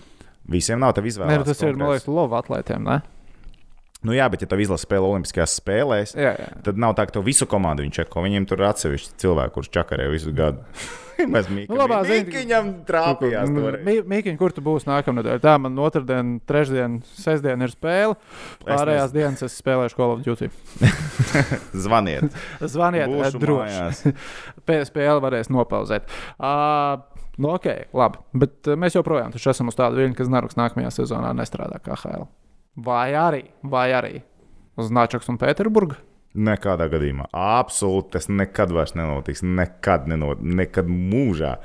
Visiem nav tev nu, tas ir, man liekas, lova atlētiem. Ne? Nu, jā, bet ja tev izlase spēlē Olimpiskajās spēlēs, Jā, jā. tad nav tā, ka to visu komandu viņš čeko. Viņiem tur ir atsevišķi cilvēki, kurš čakarē visu gadu. Mēs Nu, labā ziņa- Viņam trāpījās. Mīkiņ, kur tu būsi nākamnedēļ? Tā man otrdien, trešdien, sestdien ir spēle. Pārējās dienas es spēlēšu Call of Duty. Zvaniet. Zvaniet, eh, droši. mājās. PSPL varēs nopauzēt. Uh, nu, ok, labi. Bet uh, mēs joprojām esam uz tādu viļņu, ka Znaruks nākamajā sezonā nestrādā kā HL. Vai arī, vai arī uz Nāčakas un Pēterburgas. Nekādā gadījumā. Absolūti tas nekad vairs nenotiks. Nekad, nenot, nekad mūžā.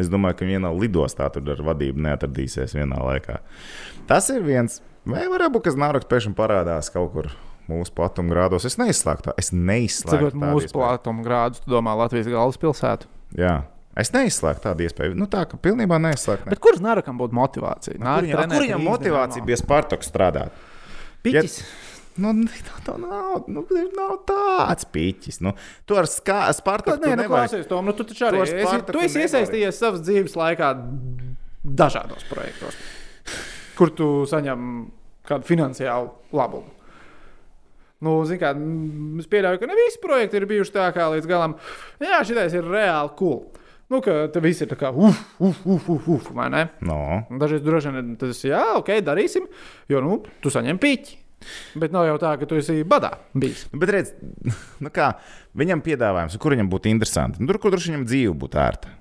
Es domāju, ka vienā lidostā tur ar vadību neatradīsies vienā laikā. Tas ir viens. Vai varbūt, ka Znāroks pēkšņi parādās kaut kur mūsu platuma grādos. Es neizslēgtu to. Es neizslēgtu tādu mūsu iespēju. plātuma grādus, tu domā Latvijas galvaspilsētu. Jā. Es neizslēgtu tādu iespēju. Nu, tā kā pilnībā neizslēgtu. Ne. Bet kurš Znarakam būtu motivācija? Viņam, a, kur viņam motivācija bija Spartaks strādāt? Piķis. Nu, tā nav, nu, nav tāds pīķis. Nu, tu ar Spartaku nu, nevajag- klausies, Tom, nu, tu taču arī To ar esi, tu esi iesaistījies savas dzīves laikā dažādos projektos, kur tu saņem kādu finansiālu labumu. Nu, kā, es pieļauju, ka ne visi projekti ir bijuši tā kā līdz galam. Jā, šis ir reāli cool. Nu, ka te viss ir tā kā uf, uf, uf, uf, uf vai ne? No. Dažreiz droši vien tas ir, jā, ok, darīsim, jo, nu, tu saņem pīķi. Bet nav jau tā, ka tu esi badā bijis. Nu, Bet redz, nu kā, viņam piedāvājums, kur viņam būtu interesanti. Nu, tur, kur droši viņam dzīve būtu ērta.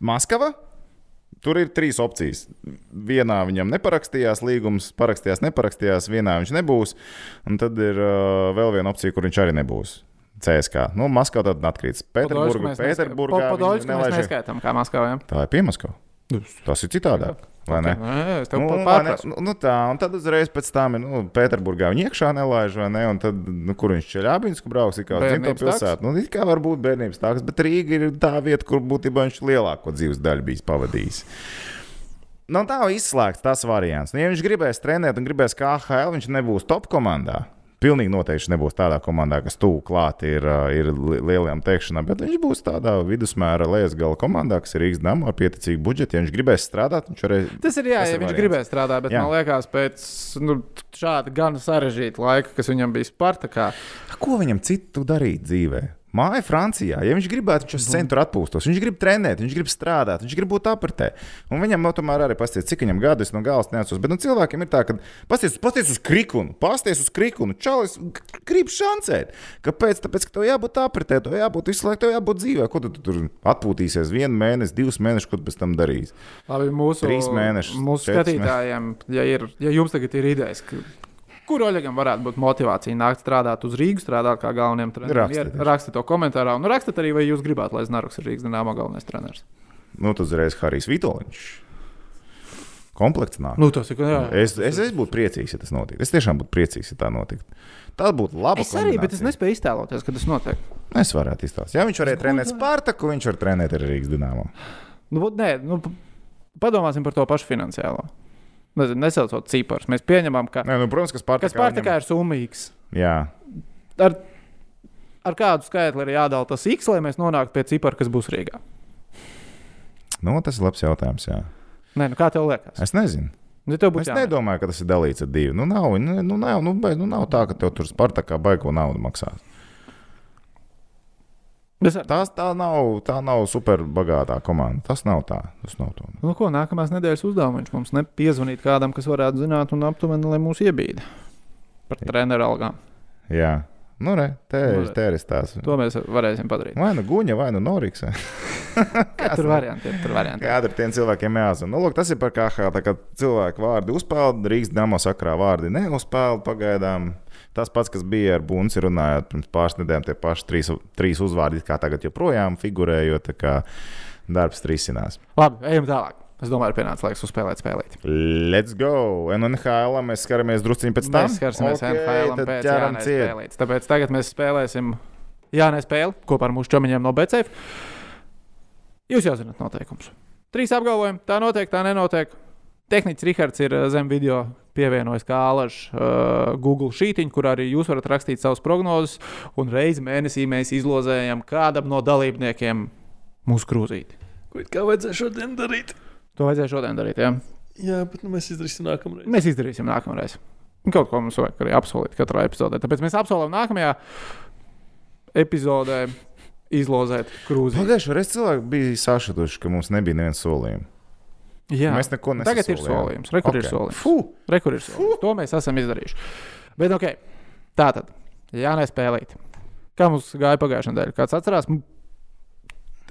Maskava. Tur ir trīs opcijas. Vienā viņam neparakstījās līgums, parakstījās, neparakstījās, vienā viņš nebūs. Un tad ir uh, vēl viena opcija, kur viņš arī nebūs. CSK. Nu, Maskavā tad atkrītas. Pēterburgā. Pēterburgā. Podolsku mēs neskaitām kā Maskavā. ja? Tā ir piemaskava. Tas ir citādāk. Vai ne? Tev Nu, nu, vai ne? nu, nu tā, un tad uzreiz pēc tam nu, Pēterburgā viņa iekšā nelaiž, vai ne? Un tad, nu, kur viņš Čeļābinsku brauks, kā uz dzimto pilsētu. Nu, it kā var būt bērnības tāks, bet Rīga ir tā vieta, kur būtībā viņš lielāko dzīves daļu bijis pavadījis. Nav tā izslēgts tas variants. Nu, ja viņš gribēs trenēt un gribēs kā HL, viņš nebūs top komandā. Pilnīgi noteikti nebūs tādā komandā, kas tuvu klāt ir, ir li- lielajām teikšanām, bet viņš būs tādā vidusmēra lejas gala komandā, kas ir Rīgas dāmas ar pieticīgu budžetu. Ja viņš gribēs strādāt, viņš arī Tas ir jā, ja viņš gribēja strādāt, bet Jā. man liekas, pēc nu, šāda gan sarežģīta laika, kas viņam bija Spartakā, Ko viņam citu darīt dzīvē? Māja Francijā. Ja viņš gribētu, viņš uz centru atpūstos. Viņš grib trenēt, viņš grib strādāt, viņš grib būt apritē. Un viņam no tomēr arī pasties, cik viņam gadu es no galvas neatceros. Bet nu, cilvēkiem ir tā, ka pasties, pasties uz krikunu, pasties uz krikunu. Čalis grib šancēt. Kāpēc? Tāpēc, ka tev jābūt apritē, tev jābūt visu laiku, tev jābūt dzīvē. Ko tu, tu tur atpūtīsies vienu mēnesi, divus mēnešus, ko tu pēc tam darīsi? labi, mūsu, Trīs mēnešus, mūsu skatītājiem, ja, ir, ja jums tagad ir idejas, ka, kur Oļegam varētu būt motivācija nākt strādāt uz Rīgas, strādāt kā galvenajam trenerim, Rakstiet. ir- rakstiet to komentārā. Un rakstiet arī, vai jūs gribētu, lai Znaroks ir Rīgas dīnāmā galvenais treneris. Nu, tad uzreiz Harijs Vitoliņš. Komplekts nāk. Nu, tas ir, jā. Es, es, es būtu priecīgs, ja tas notiktu. Es tiešām būtu priecīgs, ja tā notiktu. Tā būtu laba. Es arī, bet es nespēju iztēloties, kad tas notiek. Es varētu izstāstīt. Ja viņš varēja trenēt Spartaku, viņš var trenēt arī Rīgas dīnāmu. Nu, nē, nu, padomāsim par to pašu finansiālo. Nesaucot ciparus. Mēs pieņemam, ka, Nē, nu, protams, ka Spartakā. ka Spartakā ir summīgs. Jā, Ar, ar kādu skaitli ir jādala tas X, lai mēs nonāktu pie cipara, kas būs Rīgā. nu, tas ir labs jautājums. Jā. Nē, nu kā tev liekas? Es nezinu. Nu, būtu Es jāmet. nedomāju, ka tas ir dalīts ar divu. Nu, nav, nu, nu, nav, nu, bet, nu, nav tā, ka tev tur Spartakā baigo naudu maksās. Tās tā nav, tā nav super bagātā komanda. Tas nav tā. Tas nav to. Nu, ko nākamās nedēļas uzdevums mums nepiezvanīt kādam, kas varētu zināt un aptuveni, lai mūs iebīda par treneru algām. Jā, nu, re, te, Nu, ir- ir stāsts. To mēs varēsim padarīt. Vai nu guņa, vai nu Noriks. Tur varianti ir. Tur varianti. ir. Kādam tiem cilvēkiem jāzina. Nu, lūk, tas ir par KH. Tā kā cilvēku vārdi uzpeld, Rīgas dāmas sakrā vārdi neuzpeld pagaidām. Tas pats, kas bija ar Bunci runājot pirms pāris nedēļām, tie paši trīs, trīs uzvārdi, kā tagad joprojām figurējot, kā darbs risinās. Labi, ejam tālāk. Es domāju, ir pienācis laiks uzspēlēt spēlīt. Let's go! NHL mēs skaramies drusciņi pēc tam. Mēs skarsimies Ok, NHL pēc Jānis ciet. spēlīts. Tāpēc tagad mēs spēlēsim Jānis spēli kopā ar mūsu čomiņiem no BCF. Jūs jau zināt noteikumus. Trīs apgalvojumi. Tā notiek, tā nenotiek. Tehnicis Rihards ir uh, zem video pievienojis kā alaž uh, Google šītiņu, kur arī jūs varat rakstīt savus prognozes. Un reizi mēnesī mēs izlozējam kādam no dalībniekiem mūsu krūzīti. Ko it kā vajadzēja šodien darīt? To vajadzēja šodien darīt. Ja? Jā, bet nu, mēs izdarīsim nākamreiz. Mēs izdarīsim nākamreiz. Un Kaut ko mums vajag arī apsolīt katrā epizodē. Tāpēc mēs apsolam nākamajā epizodē izlozēt krūzi. Pagājušajā reizē cilvēki bija sašutuši, ka mums nebija neviens solījums. Jā, Mēs neko nesasolījām. tagad ir solījums. Rekur ir Ok. solījums. Fu! Rekur ir solījums. To mēs esam izdarījuši. Bet, ok, tā tad. Jā, nespēlīt. Kā mums gāja pagājušajā nedēļā? Kāds atcerās?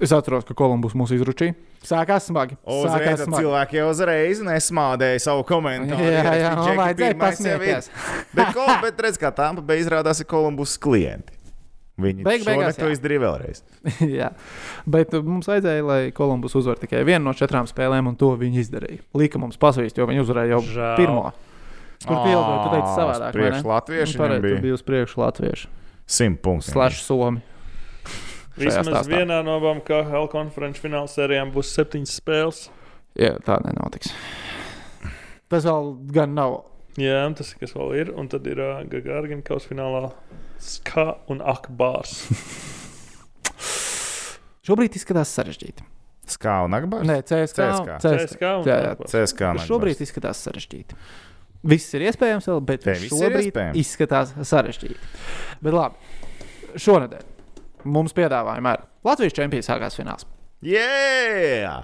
Es atceros, ka Kolumbus mūs izručīja. Sākās smagi. Uzreiz Sākās smagi. cilvēki jau uzreiz nesmādēja savu komentāru. Jā, jā, Džeki, vajadzēja ir. pasmieties. Bet, bet redz, kā tā bija izrādās, ir Kolumbus klienti. Viņi Beig beigās, to izdarīja vēlreiz. Jā, bet uh, mums vajadzēja, lai Kolumbus uzvar tikai vienu no četrām spēlēm, un to viņi izdarīja. Lika mums pasvīst, jo viņi uzvarēja jau Žēl. pirmo. Kur pielāgoja, tu teici savādāk. vai ne? Priekš latvieši Nu, pareizi, viņam tu bija uz priekšu latviešu. simt punkti. Slash somi. Vismaz vienā no abām KL konferenču fināla sērijām būs septiņas spēles. Jā, tā nenotiks. Tas vēl gan nav. Jā, un tas ir kas vēl ir. Un tad ir uh, Gagārgina kausa finālā Ska un Akbārs. Šobrīd izskatās sarežģīti. Skā un Akbars? Nē, CSK. CSKA. CSK un Jā. Akbārs. CSK Šobrīd izskatās sarežģīti. Viss ir iespējams, vēl, bet Te šobrīd iespējams. izskatās sarežģīti. Bet labi, šonadēļ mums piedāvājumā ir Latvijas čempions sākās fināls. Yeah!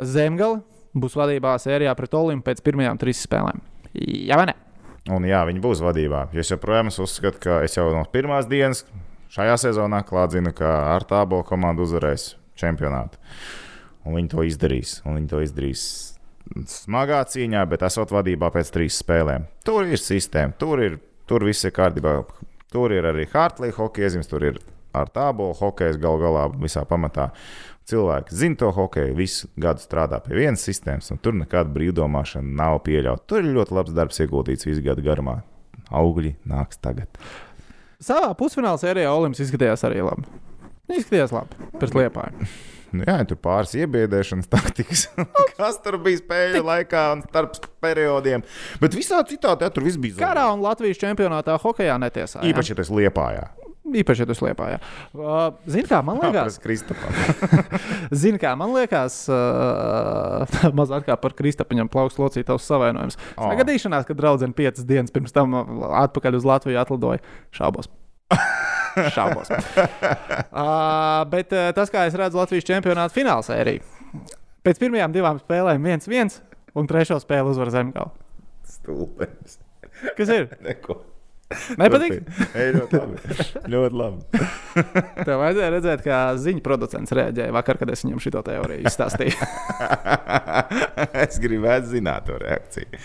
Zemgala būs vadībā sērijā pret Olimpu pēc pirmajām trīs spēlēm. Jā, vai ne? Un jā, viņi būs vadībā. Es joprojām uzskatu, ka es jau no pirmās dienas šajā sezonā klādzinu, ka ar tābo komandu uzvarēs čempionātu. Un viņi to izdarīs. Un viņi to izdarīs smagā cīņā, bet esot vadībā pēc trīs spēlēm. Tur ir sistēma, tur, ir, tur viss ir kārtībā. Tur ir arī Hartlīna hokeja iezīmes, tur ir ar tābo hokejs gal galā visā pamatā. Cilvēki zina to hokeju, visu gadu strādā pie vienas sistēmas, un tur nekāda brīvdomāšana nav pieļauta. Tur ir ļoti labs darbs ieguldīts visu gadu garumā. Augļi nāks tagad. Savā pusfinālā sērijā Olimps izskatījās arī labi. Izskatījās labi pret liepāju. Nu, jā, tur pāris iebiedēšanas taktikas, kas tur bija spēļu laikā un starp periodiem. Bet visā citādi jā, tur viss bija Karā un Latvijas čempionātā hokeja netiesā. Īpaši, ja tas liepājā. Īpaši, ja tu slēpā. Uh, Zini, kā man liekas. Zini, kā man liekas, uh, mazāk kā par Kristapiņam plaukst locītavs savainojums. O. Sagadīšanās, kad draudzene piecas dienas pirms tam uh, atpakaļ uz Latviju atlidoja, šaubos. šaubos. uh, bet uh, tas, kā es redzu Latvijas čempionāta fināla sēriju, pēc pirmajām divām spēlēm viens viens un trešo spēli uzvar Zemgala. Stulbens. Kas ir? Neko. Nepatīk? Ej, ļoti labi. ļoti labi. Tev vajadzēja redzēt, kā ziņu producents reaģēja vakar, kad es viņam šo teoriju izstāstīju. es gribētu zināt to reakciju.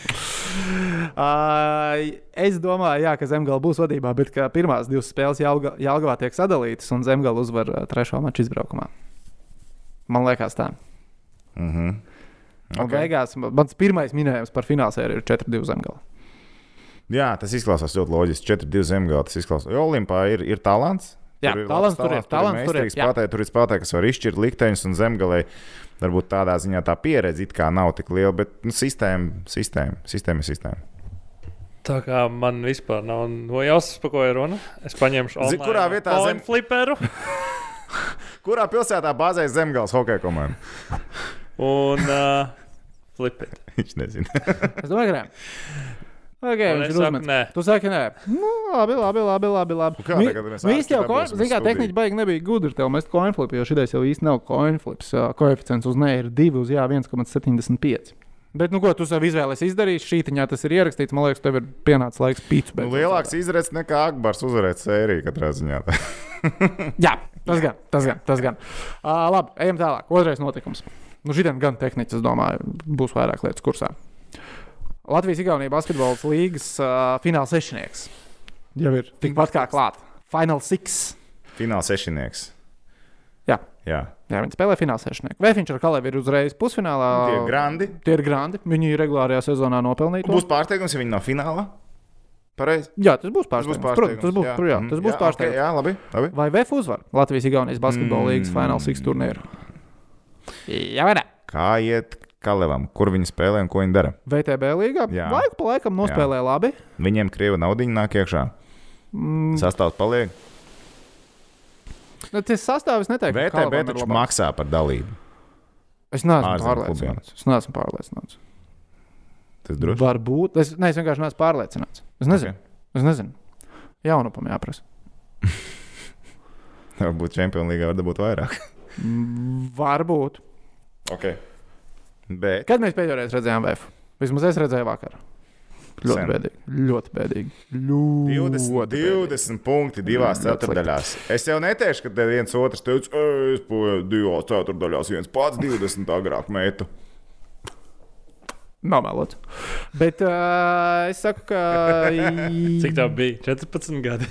Uh, es domāju, jā, ka Zemgala būs vadībā, bet pirmās divas spēles Jālga, Jālgavā tiek sadalītas un Zemgala uzvar trešo maču izbraukumā. Man liekas, tā. Mm -hmm. Un beigās ma- mans pirmais minējums par finālsēriju ir 4-2 Zemgala. Jā, tas izklausās ļoti loģiski. 4-2 zemgāli. Tas izklausās. Jo Olimpā ir, ir talants. Jā, Tur talants labs tur ir, talants tur ir, spēlētāji, Tur ir spēlētāji, kas var izšķirt likteņus un zemgalē. Varbūt tādā ziņā tā pieredze it kā nav tik liela, bet nu, sistēma, sistēma, sistēma ir sistēma. Tā kā man vispār nav nojausmas, par ko ir runa. Es paņemšu Zi- kurā vietā zem- fliperu. Kurā pilsētā bāzējas zemgāles hokeja komanda? Un uh, flipit. Viņš nezina. Es domāju, ka. Okay, viņš ir nē. Tu saki, nē. Nu, labi, labi, labi. labi, labi. kā Vi- tagad mēs nu, īsti jau būsim zini kā, tehniski baigi nebija gudri tev mest coinflip, jo šitais jau īsti nav coinflips. ā, Koeficients uz nē ir 2 uz jā 1,75. Bet, nu, ko tu sev izvēlējies izdarīt, šītiņā tas ir ierakstīts. Man liekas, tev ir pienācis laiks pīcis. Nu, lielāks izredzes nekā Akbars uzvarēt sēriju katrā ziņā. Jā, tas gan, tas gan. Tas gan. Uh, labi, ejam tālāk. Otrais notikums. Nu, šitien gan tehniski, es domāju, būs vairāk lietas kursā. Latvijas-Igaunijas basketbola līnijas uh, fināla sešnieks jau ir tikpat kā klāt. Final six. Fināls sešinieks. Jā. Jā. Jā, viņi spēlē fināla sešnieku. Vēfiņš ar Kalevi ir uzreiz pusfinālā. Tie ir grandi. Tie ir grandi. Viņi regulārajā sezonā nopelnīja. Būs pārsteigums, ja viņi nav finālā. Pareizi. Jā, tas būs Tas pārsteigums. būs Protams, tas būs, jā. jā. Mhm. tas būs jā, pārsteigums. Okay, jā, labi. labi. Vai VF uzvar Latvijas-Igaunijas basketbola Mm. līnijas fināla six turnīru? Jā, vai ne? Kā iet Kalevam? Kur viņi spēlē un ko viņi dara? VTB līgā Jā. laiku pa laikam nospēlē Jā. labi. Viņiem krievu naudiņu nāk iekšā. Mm, Sastāvs paliek. nu, tas sastāvs neteiktu, VTB taču maksā par dalību. Es neesmu pārliecināts. Es neesmu pārliecināts. Tas droši. Varbūt. Es, ne, es vienkārši neesmu pārliecināts. Es nezinu. Okay. Es nezinu. Jaunupam jāprasa. Varbūt Champions League var dabūt vairāk. Mm, Varbūt. Okay. Bet Kad mēs pēdējo reizi redzējām VF? Vismaz es redzēju vakar. Ļoti Sen. bēdīgi. Ļoti bēdīgi. Ļoti 20, bēdīgi. 20 punkti divās Mm, ceturdaļās. Es jau neteikšu, ka te viens otrs teica, "Ej, es poju divās ceturdaļās, viens pats 20 agrāk metu. Nav melots. Bet uh, es saku, ka. Cik tā bija? 14 gadi.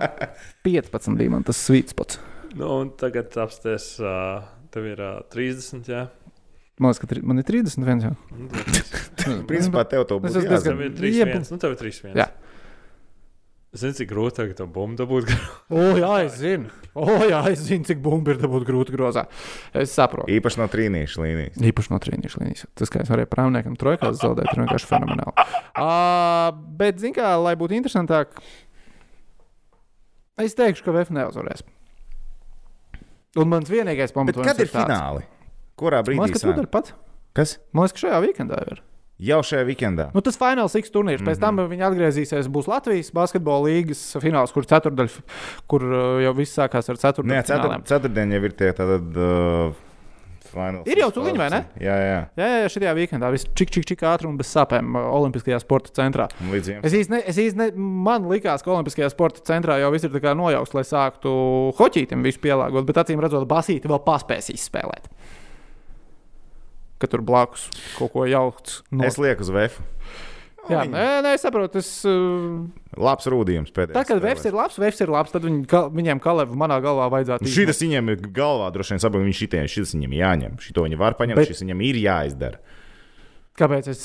15 bija man tas svīts pats. nu, un tagad apstāties, uh, tev ir uh, 30. Jā. Man liekas, ka tri, man ir 31. Jau. Nu, tev Principā tev to esmu diezgan- jāzina. ir 3. Jeb- Nu, tev ir 3. Jā. Zini, cik grūti tagad to bumbu dabūt. O, jā, es zinu. O, jā, es zinu, cik bumbu ir dabūt grūti grozā. Es saprotu. Īpaši no trīnīšu līnijas. Īpaši no trīnīšu līnijas. Tas, kā es varēju prāmniekam trojkās zaudēt, ir vienkārši fenomenāli. Uh, bet, zin kā, lai būtu interesantāk, es teikšu, ka VF neuzvarēs. Un mans vienīgais Bet pamatojums kad ir tāds. fināli? Kurā Man brīdī? liekas, ka tūdaļ pat. Kas? Man liekas, ka šajā weekendā ir. Jau šajā weekendā. Nu, tas fināls X turnīrs. Pēc tam viņi atgriezīsies. Būs Latvijas basketbola līnijas fināls, kur ceturdaļa, kur uh, jau viss sākās ar Nē, ceturdaļu. cetur, fināliem. ceturtdien jau ir tie tātad. Uh, finals Ir jau tūliņ, vai ne? Jā, jā. Jā, jā, šajā weekendā viss čik, čik, čik ātri un bez sāpēm uh, Olimpiskajā sporta centrā. Es ne, man likās, ka Olimpiskajā sporta centrā jau viss ir nojaukts, lai sāktu hoķītam visu pielāgot, bet acīm redzot, basīti vēl paspēs izspēlēt. Ka tur blakus kaut ko jaukts. No... Es lieku uz VF. Jā, nē, nē, es saprotu. Es, uh, Labs rūdījums pēdējais. tad, kad Vēfs ir labs, Vēfs ir labs, tad viņi, ka, viņiem Kalevu manā galvā vajadzētu Šis viņiem ir galvā, droši vien saprotu, viņš šitiem, šis viņam jāņem. Šito viņi var paņemt, Bet- šis viņam ir jāizdara. Kāpēc es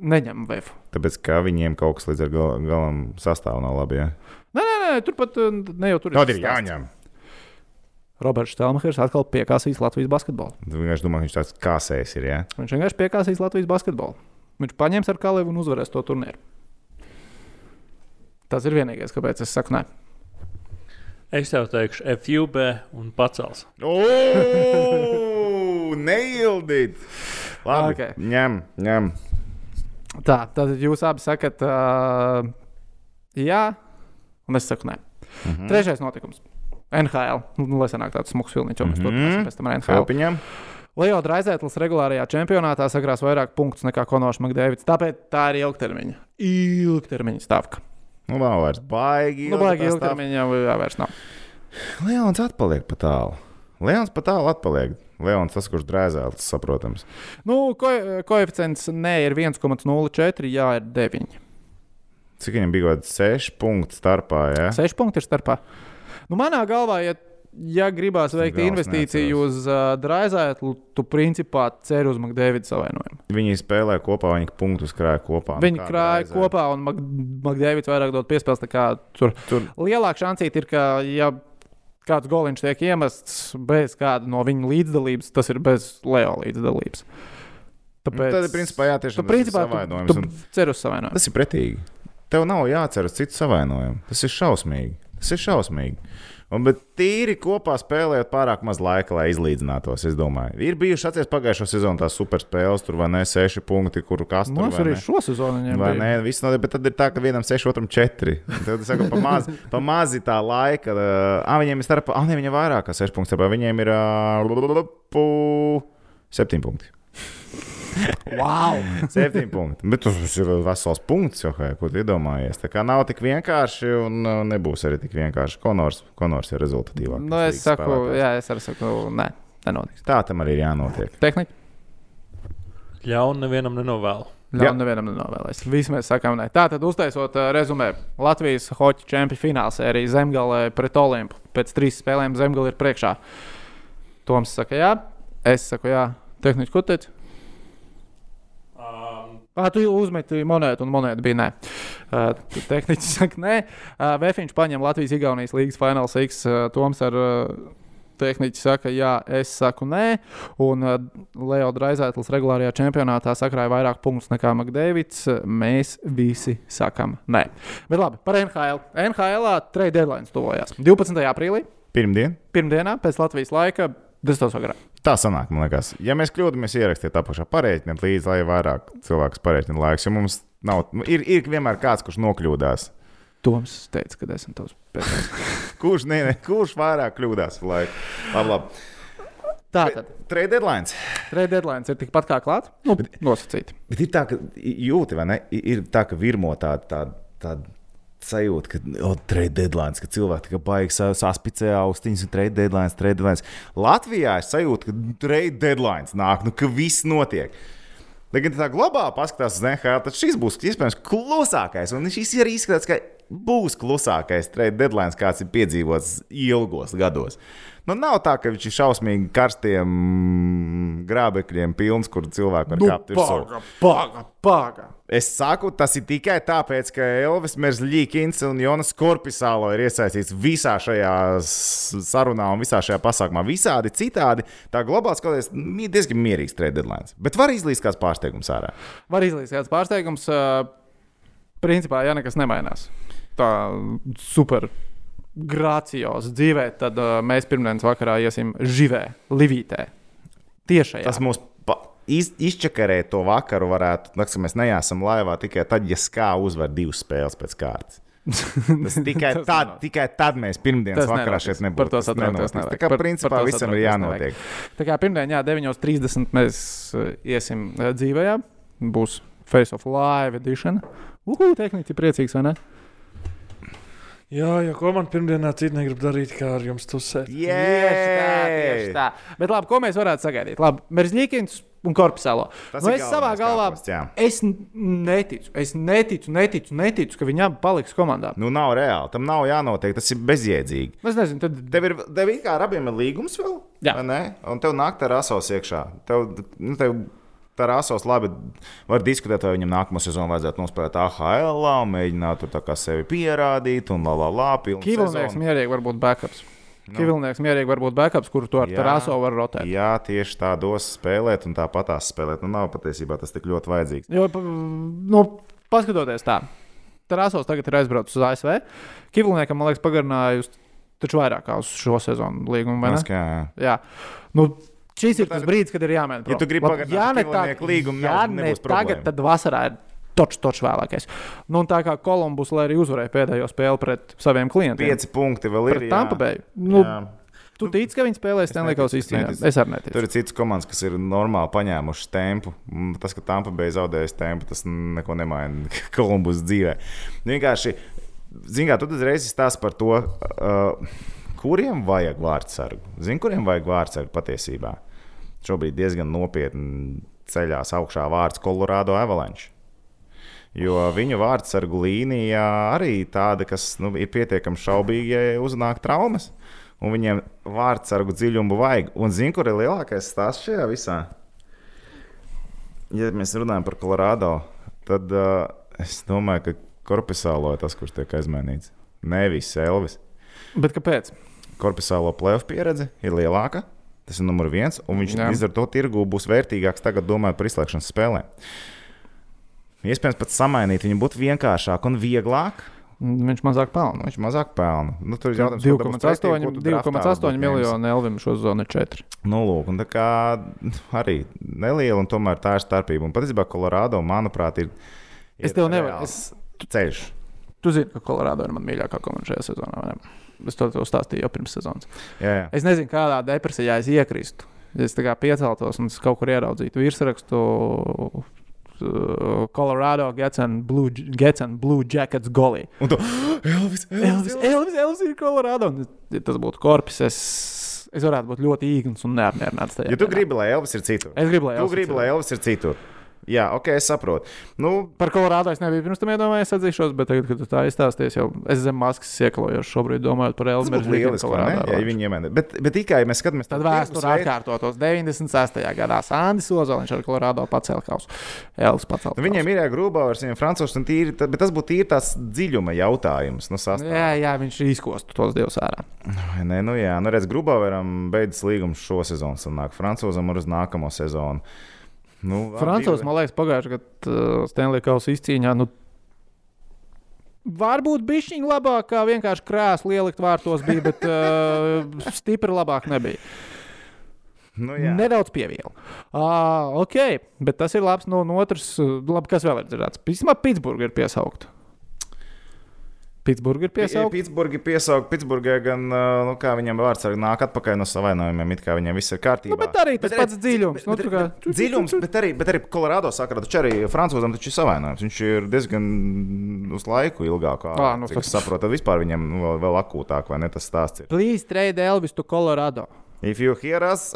neņemu Vēfu? Tāpēc, ka viņiem kaut kas līdz galam sastāv nav labi. Ja? Nē, nē, nē, turpat uh, ne jau tur Tad ir stāsts. Roberts Stelmachers atkal piekāsīs Latvijas basketbolu. Tu vienkārši domā, ka viņš tāds kāsējs ir. Ja? Viņš vienkārši piekāsīs Latvijas basketbolu. Viņš paņems ar Kalevu un uzvarēs to turnīru. Tas ir vienīgais, kāpēc es saku, nē. Es tev teikšu, FUB un pacels. O, neildīt! Labi, Ok. okay. ņem, ņem. Tā, tad jūs abi sakat, uh, jā, un es saku, nē. Mm -hmm. Trešais notikums. NHL. Nu, nu, lai sanāk tāds smags filmiņš, jau mēs Mhm. turpināsim pēc tam ar NHL. Helpiņam. Leo Draizētlis regulārajā čempionātā sakrās vairāk punktus nekā Konors Makdēvids. Tāpēc tā ir ilgtermiņa. Ilgtermiņa stāvka. Nu, nav vairs baigi. Nu, baigi ilgtermiņa jau jā, vairs nav. Leons atpaliek pa tālu. Leons pa tālu atpaliek. Leons tas, kurš drēzēl, tas saprotams. Nu, ko, koeficients nē ir 1,04, jā, ir 9. Cik viņam bija kaut kāds 6 punktu starpā? Ja? 6 punkti ir starpā. Nu, manā galvā, ja, ja gribās veikt galvas investīciju uz uh, Draizētlu, tu principā ceri uz Makdēvidu savainojumu. Viņi spēlē kopā, viņi punktus krāja kopā. Nu, Viņi kā krāja Draizaitl. kopā, un Makdēvids vairāk dod piespēles. Tur Tur lielāka šansīte ir, ka, ja kāds goliņš tiek iemests bez kāda no viņa līdzdalības, tas ir bez Leo līdzdalības. nu, tad, principā, jā, tiešām tu, tas ir principā, savainojums. tu, un tu cer uz savainojumu. Tas ir pretīgi. Tev nav jācer uz citu savainojumu. Tas ir šausmīgi. Tas ir šausmīgi. Un, bet tīri kopā spēlējot pārāk maz laika, lai izlīdzinātos. Es domāju, ir bijušas atceries pagājušo sezonu tās superspēles, tur vai ne seši punkti, kuru kas tur Mums vai arī ne. šo sezonu viņiem Vai nē, viss notiek, bet tad ir tā, ka vienam 6, otram 4. Tad es saku, pa maz, pa mazi tā laika. Uh, viņiem ir starp, ah, ne, viņam vairāk kā 6 punkti, starpā viņiem ir uh, 7 punkti. Wow! 7 punkti. Bet tas ir vesels punkts, jo, ko tu iedomājies. Tā kā nav tik vienkārši, un uh, nebūs arī tik vienkārši. Konors, Konors ir rezultatīvāks. Nu, es saku, jā, es arī saku, nē, nenotiks. Tā tam arī ir jānotiek. Tehniski. Ļaunu nevienam nenovēlu. Jā, nevienam nenovēlēs. Visi mēs sakām, nē. Tā tad uztaisot uh, rezumē. Latvijas hoķa čempionu fināls arī Zemgale pret Olimpu. Pēc trīs spēlēm Zemgale ir priekšā. Toms saka, jā. Es saku, jā. Tehniski ko teici? Ah, tu uzmeti monētu, un monēta bija nē. Uh, Tehniski saka, nē. Uh, Vēfiņš paņem Latvijas-Igaunijas līgas fināls X. Uh, Toms ar uh, tehniķi saka, jā, es saku nē. Un uh, Leo Draizētlis regulārajā čempionātā sakrāja vairāk punktus nekā Makdēvids. Mēs visi sakam nē. Bet labi, par NHL. NHL trade deadline tuvojās 12. aprīlī, Pirmdien. pirmdienā pēc Latvijas laika. 10. vakarā. Tā sanāk, man liekas. Ja mēs kļūdāmies, ierakstiet apakšā, pareiķiniet līdzi, lai vairāk cilvēks pareiķina laiks. Jo mums nav, nu, ir, ir vienmēr kāds, kurš nokļūdās. Toms teica, ka esmu tavs pēdējais. Kurš, ne, ne, kurš vairāk kļūdās? ar laiku? Labi, labi. Tātad. Trade deadline. Trade deadline ir tikpat kā klāts. Nu, nosacīti. Bet ir tā, ka jūti, vai ne? Ir tā, ka virmo tāda. Tā, tā, sajūta, ka oh, trade deadline, ka cilvēki tikai baigs saspicē austiņas, un trade deadline, trade deadline. Latvijā es sajūtu, ka trade deadline nāk, nu, ka viss notiek. Lai gan tā globāli paskatās uz NHL, tad šis būs iespējams klusākais. Un šis arī izskatās, ka būs klusākais trade deadline, kāds ir piedzīvots ilgos gados. Nu, nav tā, ka viņš ir šausmīgi karstiem grābekļiem pilns, kur cilvēki var kāpt virsū. paga, paga, paga. Es saku, tas ir tikai tāpēc, ka Elvis Merzlīkins un Jonas Korpisālo ir iesaistīts visā šajā sarunā un visā šajā pasākumā. Visādi citādi. Tā globāli skatoties, diezgan mierīgs trade deadline. Bet var izlīst kāds pārsteigums ārā. Var izlīst kāds pārsteigums. Principā, ja nekas nemainās, tā super grācijos dzīvē, tad uh, mēs pirmdienas vakarā iesim živē, livītē. Tiešām. Tas mums pa, iz, izčakarē to vakaru varētu, naks, ka mēs neesam laivā tikai tad, ja skā uzvar divas spēles pēc kārtas. Tas tikai, Tas tad, nenotiks. tikai tad mēs pirmdienas Tas vakarā nenotiks. šeit nebūsim. Par to satraukties nevajag. Tā kā Par- par principā to visam ir jānotiek. Tā kā pirmdien, jā, 9.30 mēs uh, iesim uh, dzīvē. Būs Face of Live edition. Uhu, tehniski priecīgs, vai ne? jā, jo ko man pirmdienā citu negrib darīt, kā ar jums tusēt. Tieši tā, tieši tā. Bet labi, ko mēs varētu sagaidīt? Labi, Merzļīkins un Korpusēlo. Tas Nu, es savā galvā jā. es neticu, es neticu, neticu, neticu, ka viņi abi paliks komandā. Nu, nav reāli. Tam nav jānotiek. Tas ir bezjēdzīgi. Es nezinu, tad Tev ir, tev ir kā ar abiem ir līgums vēl? Jā. vai ne? Un tev nāk tā rasos iekšā. Tev, nu, tev tā rasos labi var diskutēt, vai viņam nākamā sezonā vajadzētu nospēlēt AHL mēģināt tur sevi pierādīt un la la la. sezonu. mierīgi var būt backups. No. Kivilnieks mierīgi var būt backups, kuru tu ar Jā. Taraso var rotēt. Jā, tieši tādos spēlēt un tāpat tās spēlēt. Nu, nav patiesībā tas tik ļoti vajadzīgs. Jo, nu, paskatoties tā, Tarasos tagad ir aizbraucis uz ASV. Kivilniekam, man liekas, pagarinājusi taču vairāk kā uz šo sezonu līgumu. Tas, kā, jā. Jā. Nu, šis ir tā tas brīdis, kad ir jāmēģina. Ja tu gribi pagarināt ja ne Kivilnieku līgumu, nav- ne tagad, tad vasarā ir točs, točs vēlākais. Nu, tā kā Kolumbus, lai arī uzvarēja pēdējo spēli pret saviem klientiem. Pieci punkti vēl ir. Tampa Bay. Nu, Jā. tu tici, ka viņi spēlēs Stanley Kausa neticu, es arī neticu. Tur ir citas komandas, kas ir normāli paņēmušas tempu. Mm, Tas, ka Tampa bija zaudējusi tempu, tas neko nemaina Kolumbus dzīvē. Vienkārši, zināmā mērā, tu uzreiz stāsti par to, uh, kuriem vajag vārdsargu. Zini, kuriem vajag vārdsargu patiesībā? Šobrīd diezgan nopietni ceļās augšā vārds Colorado Avalanche. Jo viņu vārdsargu līnija arī tāda, kas nu, ir pietiekami šaubīga, ja uznāk traumas. Un viņiem vārdsargu dziļumu vajag. Un zini, kur ir lielākais stāsts šajā visā? Ja mēs runājam par Colorado, tad uh, es domāju, ka Korpusālo ir tas, kurš tiek aizmainīts. Nevis Elvis. Bet kāpēc? Korpusālo plēsoņu pieredze ir lielāka. Tas ir numurs viens, un viņš līdz ar to tirgu būs vērtīgāks tagad, domājot par izslēgšanas spēlēm. Iespējams, pat samainīt viņu būtu vienkāršāk un vieglāk. Viņš mazāk pelna. Viņš mazāk pelna. Nu, tur draftā 2,8 varbūt ņemsi. miljonu Elvim šo zonu ir 4. Nu, lūk, tā kā arī neliela, un tomēr tā ir starpība. Un patiesībā Kolorādo, manuprāt, ir. Es ir tev nevaru. Es, Ceļš. tu zini, ka Kolorādo ir mana mīļākā komanda šajā sezonā. Es to tev stāstīju jau pirms sezonas. Jā, jā. Es nezinu, kādā depresijā es iekristu. Es tā kā pieceltos un es kaut kur ieraudzītu virsrakstu. Uh, Colorado gets and blue, gets and blue jackets golī. Un tu, Elvis, Elvis, Elvis, Elvis ir Colorado. Un, ja tas būtu korpus, es, es varētu būt ļoti īgns un neapmierināts. Ja tu gribi, lai Elvis ir citur, es gribu, lai tu Elvis gribi, lai Elvis ir citur. Jā, ok, es saprotu. Nu, Par Colorado es nebiju pirms tam iedomājies, atzīšos, bet tagad, kad tu tā izstāsties, jau es zem maskas iekalojos šobrīd, domājot par tas Elvis. būtu lieliski? Ja viņi iemēnē. Bet, bet tikai mēs skatāmies Tad vēsture veidu- atkārtotos 96. gadā. Sandis Ozoliņš ar Colorado pacēla kausu. Elvis pacēla. Nu, viņiem ir grūbāvars, viņiem francūzs un tīri, bet tas būtu tīri tās dziļuma jautājums. Nu, sastāv. Jā, jā, viņš izkostu tos divus ārā. Nē, nu jā, nu redz, grūbāvaram beidzas līgums šo sezonu, sanāk francūzam ir uz nākamo sezonu. Nu, divi- man liekas, pagājušajā gadā uh, Stanley Kausa izcīņā. Nu, Varbūt bija viņa labāk, kā vienkārši krēslu ielikt vārtos, bija, bet uh, stipri labāk nebija. Nu, jā. Nedaudz pievielu. Uh, ok, bet tas ir labs no, no otras. uh, Labi, kas vēl ir dzirdēts? Vismaz Pitsburgā ir piesaukt. Pitsburgā ir piesaukt. Pitsburgā ir piesaukt. Pitsburgā gan, nu, kā viņam vārds arī nāk atpakaļ no savainojumiem, it kā viņam viss ir kārtībā. Nu, bet arī tas Bet pats dziļums. Bet, Nu, bet, kā- bet, dziļums, bet arī, bet arī Kolorādo sakarā, taču arī Francūzam taču ir savainojums. Viņš ir diezgan uz laiku ilgāk, kā nu, cik es tas- saprotu. Tad vispār viņam nu, vēl, vēl akūtāk, vai ne tas stāsts ir. Please trade Elvis to Colorado. If you hear us,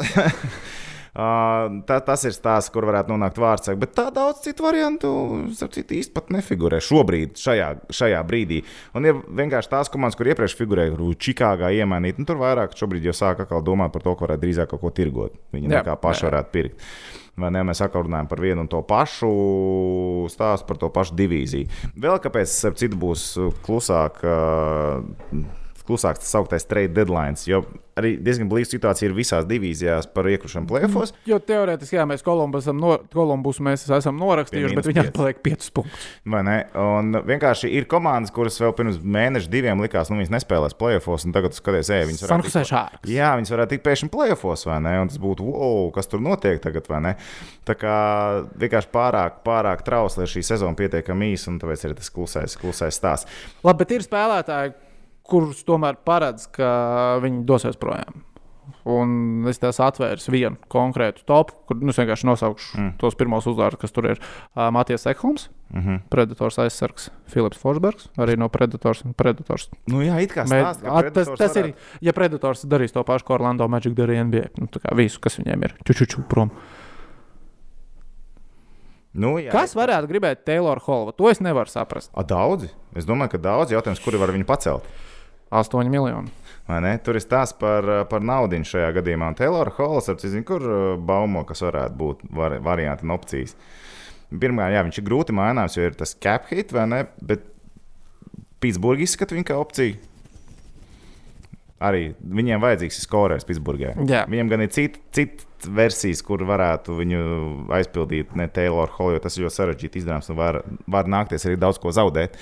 tā, tas ir stāsts, kur varētu nonākt vārds. Bet tā daudz citu variantu, citu, īsti pat nefigurē šobrīd, šajā, šajā brīdī. Un ir vienkārši tās komandas, kur iepriekš figurēja, kur Čikāgā iemainīt. Nu, tur vairāk šobrīd jau sāk atkal domāt par to, ka varētu drīzāk kaut ko tirgot. Viņi Jā, nekā paši jā. varētu pirkt. Vai ne, mēs atkal runājam par vienu un to pašu stāstu, par to pašu divīziju. Vēl kāpēc, starp citu, būs klusāk. Uh, klusāks tas augtais trade deadline, jo arī diezgan blīva situācija ir visās divīzijās par iekļūšanu plēfos. Jo teorētiski, jā, mēs Kolumbus esam, no, Kolumbus mēs esam norakstījuši, bet mīnus viņam pieci. paliek 5 punktus. Vai ne? Un vienkārši ir komandas, kuras vēl pirms mēneša, diviem likās, nu, viņas nespēlēs plēfos, un tagad skaties, ej, viņas varētu. Tikt- šārks. Jā, viņas varētu tikt pēkšņi plēfos, vai ne? Un tas būtu, wow, kas tur notiek tagad, vai ne? Tā kā vienkārši pārāk, pārāk trausli ir šī sezona pietiekami īsa, un tāpēc ir tas klusais, klusais stāsts. Labi, bet ir spēlētāji, kurus tomēr paredz, ka viņi dosies projām. Un es tās atvērsu vienu konkrētu topu, kur nu, es vienkārši nosaukšu mm. tos pirmos uzvārdus, kas tur ir. Uh, Matijas Ekholms, mm. -hmm. Predators aizsargs, Filips Forsbergs, arī no Predators. un Predators. Nu, jā, it kā Mē, stāst, ka a, tas, tas ir, varētu- ja Predators darīs to pašu, ko Orlando Magic darīja NBA. Nu, tā kā visu, kas viņiem ir, čučuču prom. Nu, jā, Kas varētu gribēt Taylor Hall? To es nevaru saprast. A, daudzi? Es domāju, ka daudz jautājums, kuri var viņu pacelt. 8 miljoni. Tur ir stāsts par, par naudu šajā gadījumā. Taylor Halls, apcīm, kur uh, baumo, kas varētu būt var, varianti un opcijas. Pirmkārt, jā, viņš ir grūti maināms, jo ir tas cap hit, vai ne? Bet Pitsburgā izskata viņu kā opciju. Arī viņiem vajadzīgs ir skorēs Pitsburgā. Viņam gan ir citas cit versijas, kur varētu viņu aizpildīt ne Taylor Hall, jo tas ir ļoti sarežģīti izdarāms un var, var nākties arī daudz ko zaudēt.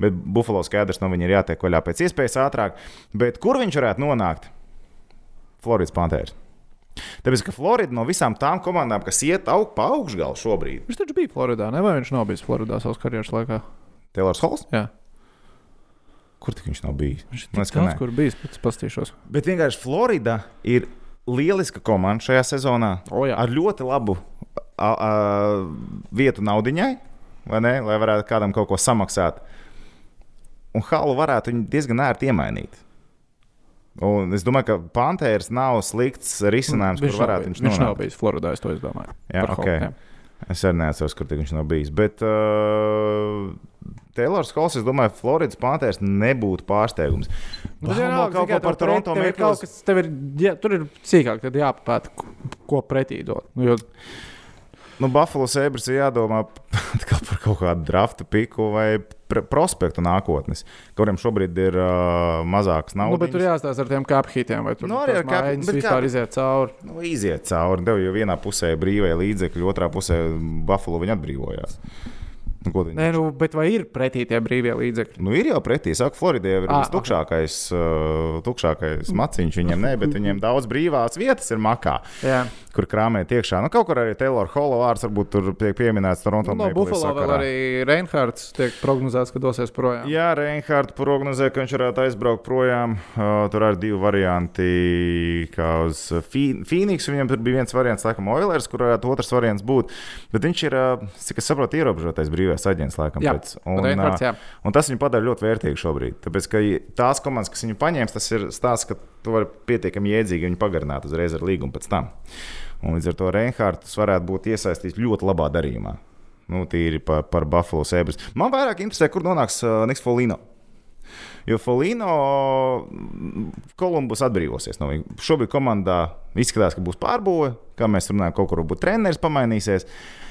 Bet Buffalo skaidrs, no viņa ir jātiek vaļā pēc iespējas ātrāk. Bet kur viņš varētu nonākt? Floridas Panthers. Tāpēc, ka Florida no visām tām komandām, kas iet aug pa augšgalu šobrīd, Viņš taču bija Floridā, ne? Vai viņš nav bijis Floridā savas karjeras laikā? Taylors Halls, Jā, kur tik viņš nav bijis? viņš ir Man tik liekas, ka daudz, nē. kur bijis, pēc pastīšos. Bet vienkārši Florida ir lieliska komanda šajā sezonā. O, jā. ar ļoti labu a, a, vietu naudiņai, vai ne, lai varētu kādam kaut ko samaksāt. Un Halu varētu viņu diezgan ērti iemainīt. Un es domāju, ka Pantērs nav slikts risinājums, kur nav varētu viņš viņš nav bijis Floridā, es to izdomāju. Jā, Par ok. Hall, jā. Es arī neatceros, kur viņš nav bijis. Bet uh, Taylors Halls, es domāju, Floridas Pantērs nebūtu pārsteigums. Nu, Baumo vienalga, kaut kā par Toronto tev ir kaut kas, tev ir, ja, tur ir sīkāk, tad jāpapēta, ko- pretī dot. Nu, jo, Nu, Buffalo Sabres ir jādomā par kaut kādu draftu piku vai pr prospektu nākotnes, kuriem šobrīd ir uh, mazāks nu, bet tur naudas. jāstāsta ar tiem kaphītiem, vai tur Nu, arī ar bet vispār kā- iziet cauri. Nu, iziet cauri. Tev jau vienā pusē ir brīvie līdzekļi, otrā pusē Buffalo viņa atbrīvojās. Nu, viņi- Nē, nu, bet vai ir pretī tie brīvie līdzekļi? Nu, ir jau pretī. Saka, Floridē jau ir Ah, tukšākais, uh, tukšākais maciņš. Viņiem ne, bet viņiem daudz brīvās vietas ir makā, Jā, kur krāmēt iekšā. Nu, kaut kur arī Taylor Hollow vārds varbūt tur tiek pieminēts Toronto nu, no Buffalo vēl arī Reinhards tiek prognozēts, ka dosies projām. Jā, Reinhardt prognozē, ka viņš varētu aizbraukt projām. Uh, tur ir divi varianti. Kā uz Phoenix viņam tur bija viens variants, laikam, Oilers, kur varētu otrs variants būt. Bet viņš ir, uh, cik es saprotu, ierobežotais brīvais aģents. Laikam, Jā, pēc. un, Reinhards, jā. un tas viņu padara ļoti vērtīgu šobrīd. Tāpēc, ka tās komandas, kas viņu paņēma, tas ir stāsts, ka tu vari pietiekami iedzīgi viņu pagarināt uzreiz ar līgumu pēc tam. Un līdz ar to Reinhardts varētu būt iesaistīts ļoti labā darījumā. Nu, tīri par, par Buffalo Sabres. Man vairāk interesē, kur nonāks uh, Niks Folino. Jo Folino Kolumbus atbrīvosies no viņa. Šobrīd komandā izskatās, ka būs pārbūve, kā mēs runājam, kaut kur varbūt treneris pamainīsies. Uh,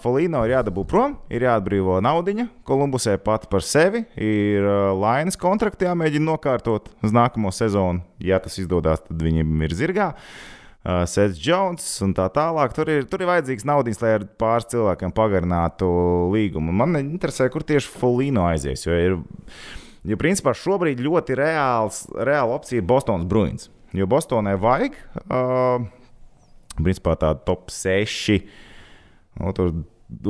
Folino ir jādabū prom, ir jāatbrīvo naudiņa. Kolumbusē pat par sevi ir uh, lainas kontrakti jāmēģina nokārtot uz nākamo sezonu. Ja tas izdodas, tad viņiem ir zirgā. Uh, Sēdz Jones un tā tālāk. Tur ir, tur ir vajadzīgs naudas, lai ar pāris cilvēkiem pagarinātu līgumu. Man interesē, kur tieši Folino aizies. Jo, ir, jo principā šobrīd ļoti reāls, reāla opcija ir Bostonas Bruins. Jo Bostonai vajag uh, principā tādu top 6 Nu, tur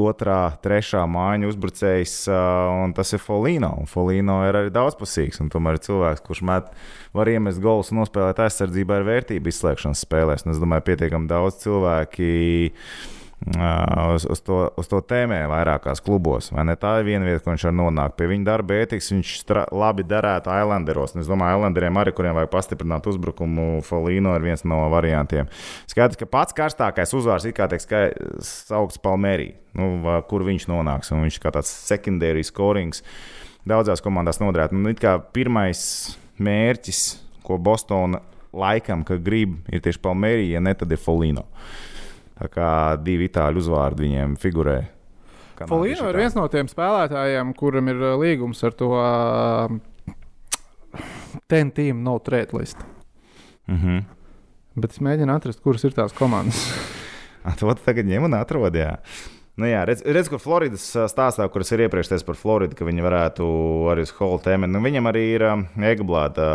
otrā, trešā mājiņa uzbrucējs, un tas ir Folino. Un Folino ir arī daudzpusīgs. un Tomēr ir cilvēks, kurš met, var iemest golus un nospēlēt aizsardzībā ar vērtību izslēgšanas spēlēs. Un es domāju, pietiekami daudz cilvēki uz, uz, to, uz to tēmē vairākās klubos. Vai ne? Tā ir viena vieta, kur viņš var nonākt. Pie viņa darba ētikas viņš stra, labi darētu Islanderos. Es domāju, Islanderiem arī, kuriem vajag pastiprināt uzbrukumu, Folino ir viens no variantiem. Skaidrs, ka pats karstākais uzvārds ir kā tiek saukts Palmerī, nu, kur viņš nonāks. Un viņš kā tāds secondary scorings daudzās komandās it kā pirmais mērķis, ko Bostona laikam, ka grib, ir tieši Palmerī, ja ne, tad ir Folino. Tā kā divi itāļu uzvārdi viņiem figurē. Folīno ir viens no tiem spēlētājiem, kuram ir uh, līgums ar to uh, ten team no trade list. Mhm. Bet es mēģinu atrast, kuras ir tās komandas. A, To tu tagad ņem un atrod. Jā. Nu, jā, redz, redz, kur Floridas stāstā, kuras ir iepriekš teicis par Floridu, ka viņi varētu arī uz Holu tēmu. Nu, viņam arī ir um, Eglblāta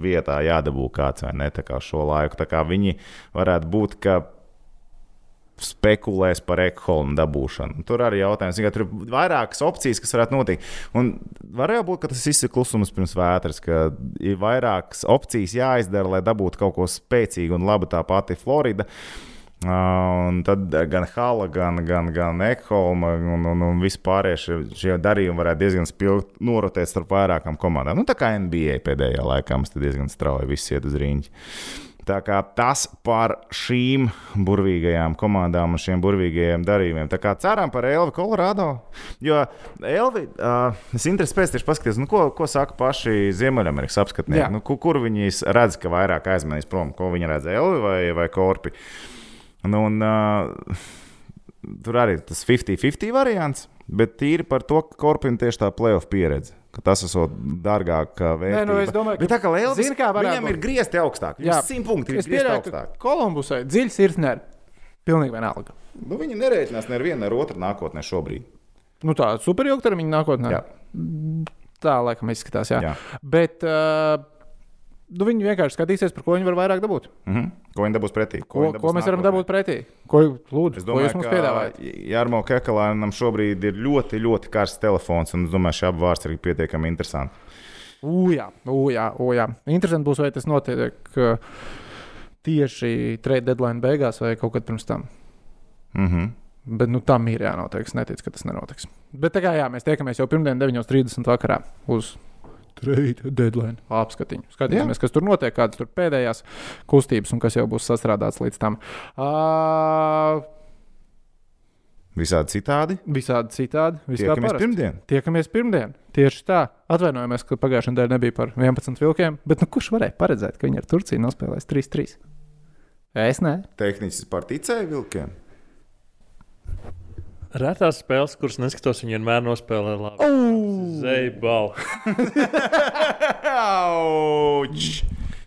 vietā jādabū kāds vai ne tā kā šo laiku. Tā kā viņi varētu būt, ka spekulēs par ekholmu dabūšanu. Tur arī jautājums, ka tur ir vairākas opcijas, kas varētu notikt. Un var jau būt, ka tas viss ir klusums pirms vētras, ka ir vairākas opcijas jāizdara, lai dabūtu kaut ko spēcīgu un labu tā pati Florida. Uh, un tad gan Hala, gan, gan, gan Ekholma un, un, un vispārējie šie, šie darījumi varētu diezgan spilgti norotēt starp vairākām komandām. Nu, tā kā NBA pēdējā laikā mums diezgan strauji viss iet uz rīņķi. Tā kā tas par šīm burvīgajām komandām un šiem burvīgajiem darījumiem. Tā kā ceram par Elvi Kolorādo. Jo Elvi, uh, es interesēs pēc tieši paskatīties, nu, ko, ko saka paši Ziemeļamerikas apskatnieki. Nu, kur, kur viņi redz, ka vairāk aizmanīs prom, ko viņi redz Elvi vai, vai Korpi. Nu, un, uh, tur arī ir tas 50-50 variants, bet tīri par to, ka Korpina tieši tā playoff pieredze. ka Tas ir dārgāk. Nē, nu, es domāju, ka- Bet tā kā kā varētu viņam būt? ir griezti augstāk. Jā. Simt punkti ir Es pieņemu, ka. Kolumbusai dziļi sirds nē, pilnīgi vienalga. Nu, viņi nerēķinās nevienu ar otru nākotnē šobrīd. Nu, tā superilgtermiņa nākotnē. Jā. Tā laikam izskatās. Jā. Jā. Bet uh, nu, viņi vienkārši skatīsies, par ko viņi var vairāk dabūt. Mhm. Ko viņi dabūs pretī? Ko, ko dabūs mēs varam nākotnē? dabūt pretī? Ko, lūdzu, Es ko jūs domāju, mums piedāvājat? Jārmo Kekalēnam šobrīd ir ļoti, ļoti karsts telefons, un es domāju, šī apvārds ir pietiekami interesants. Ujā, ujā, ujā. Interesanti būs, vai tas notiek uh, tieši trade deadline beigās vai kaut kad pirms tam. Mhm. Bet nu, tam ir jānotiek. Es neticu, ka tas nenotiks. Bet tā kā jā, mēs tiekamies jau pirmdien, 9.30 vakarā uz trade deadline apskatiņu. Skatīsimies, kas tur notiek, kādas tur pēdējās kustības un kas jau būs sastrādāts līdz tam. Uh, Visādi citādi. visādi citādi. Tiekamies parasti. pirmdien. Tiekamies pirmdien. Tieši tā. Atvainojamies, ka pagājušajā nedēļā nebija par 11 vilkiem. Bet nu, kurš varēja paredzēt, ka viņi ar Turciju nospēlēs 3-3? Es ne. Tehniski par ticēju vilkiem. Retās spēles, kuras neskatos, viņi vienmēr nospēlē labi. Oh! Zeibal. Auč!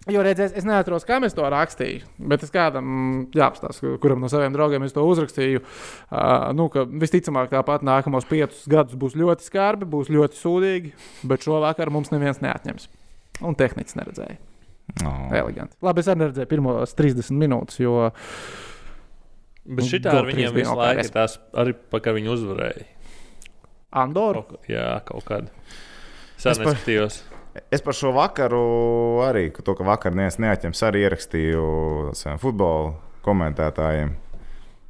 Jo redzēs, es neatceros, kā es to rakstīju, bet es kādam jāapstāsta, kuram no saviem draugiem es to uzrakstīju. Uh, nu, ka visticamāk, tāpat nākamos piecus gadus būs ļoti skarbi, būs ļoti sūdīgi, bet šo vakaru mums neviens neatņems. Un tehnicis neredzēja. Oh. Eleganti. Labi, es arī neredzēju pirmos 30 minūtes, jo Bet šitā Go ar viņiem visu laiku ir tās arī kā viņi uzvarēja. Andoru. Kaut, jā, kaut. Sen Es par- neskatījos. Es par šo vakaru arī, ka to, ka vakar neviens neatņems, arī ierakstīju saviem futbola komentētājiem.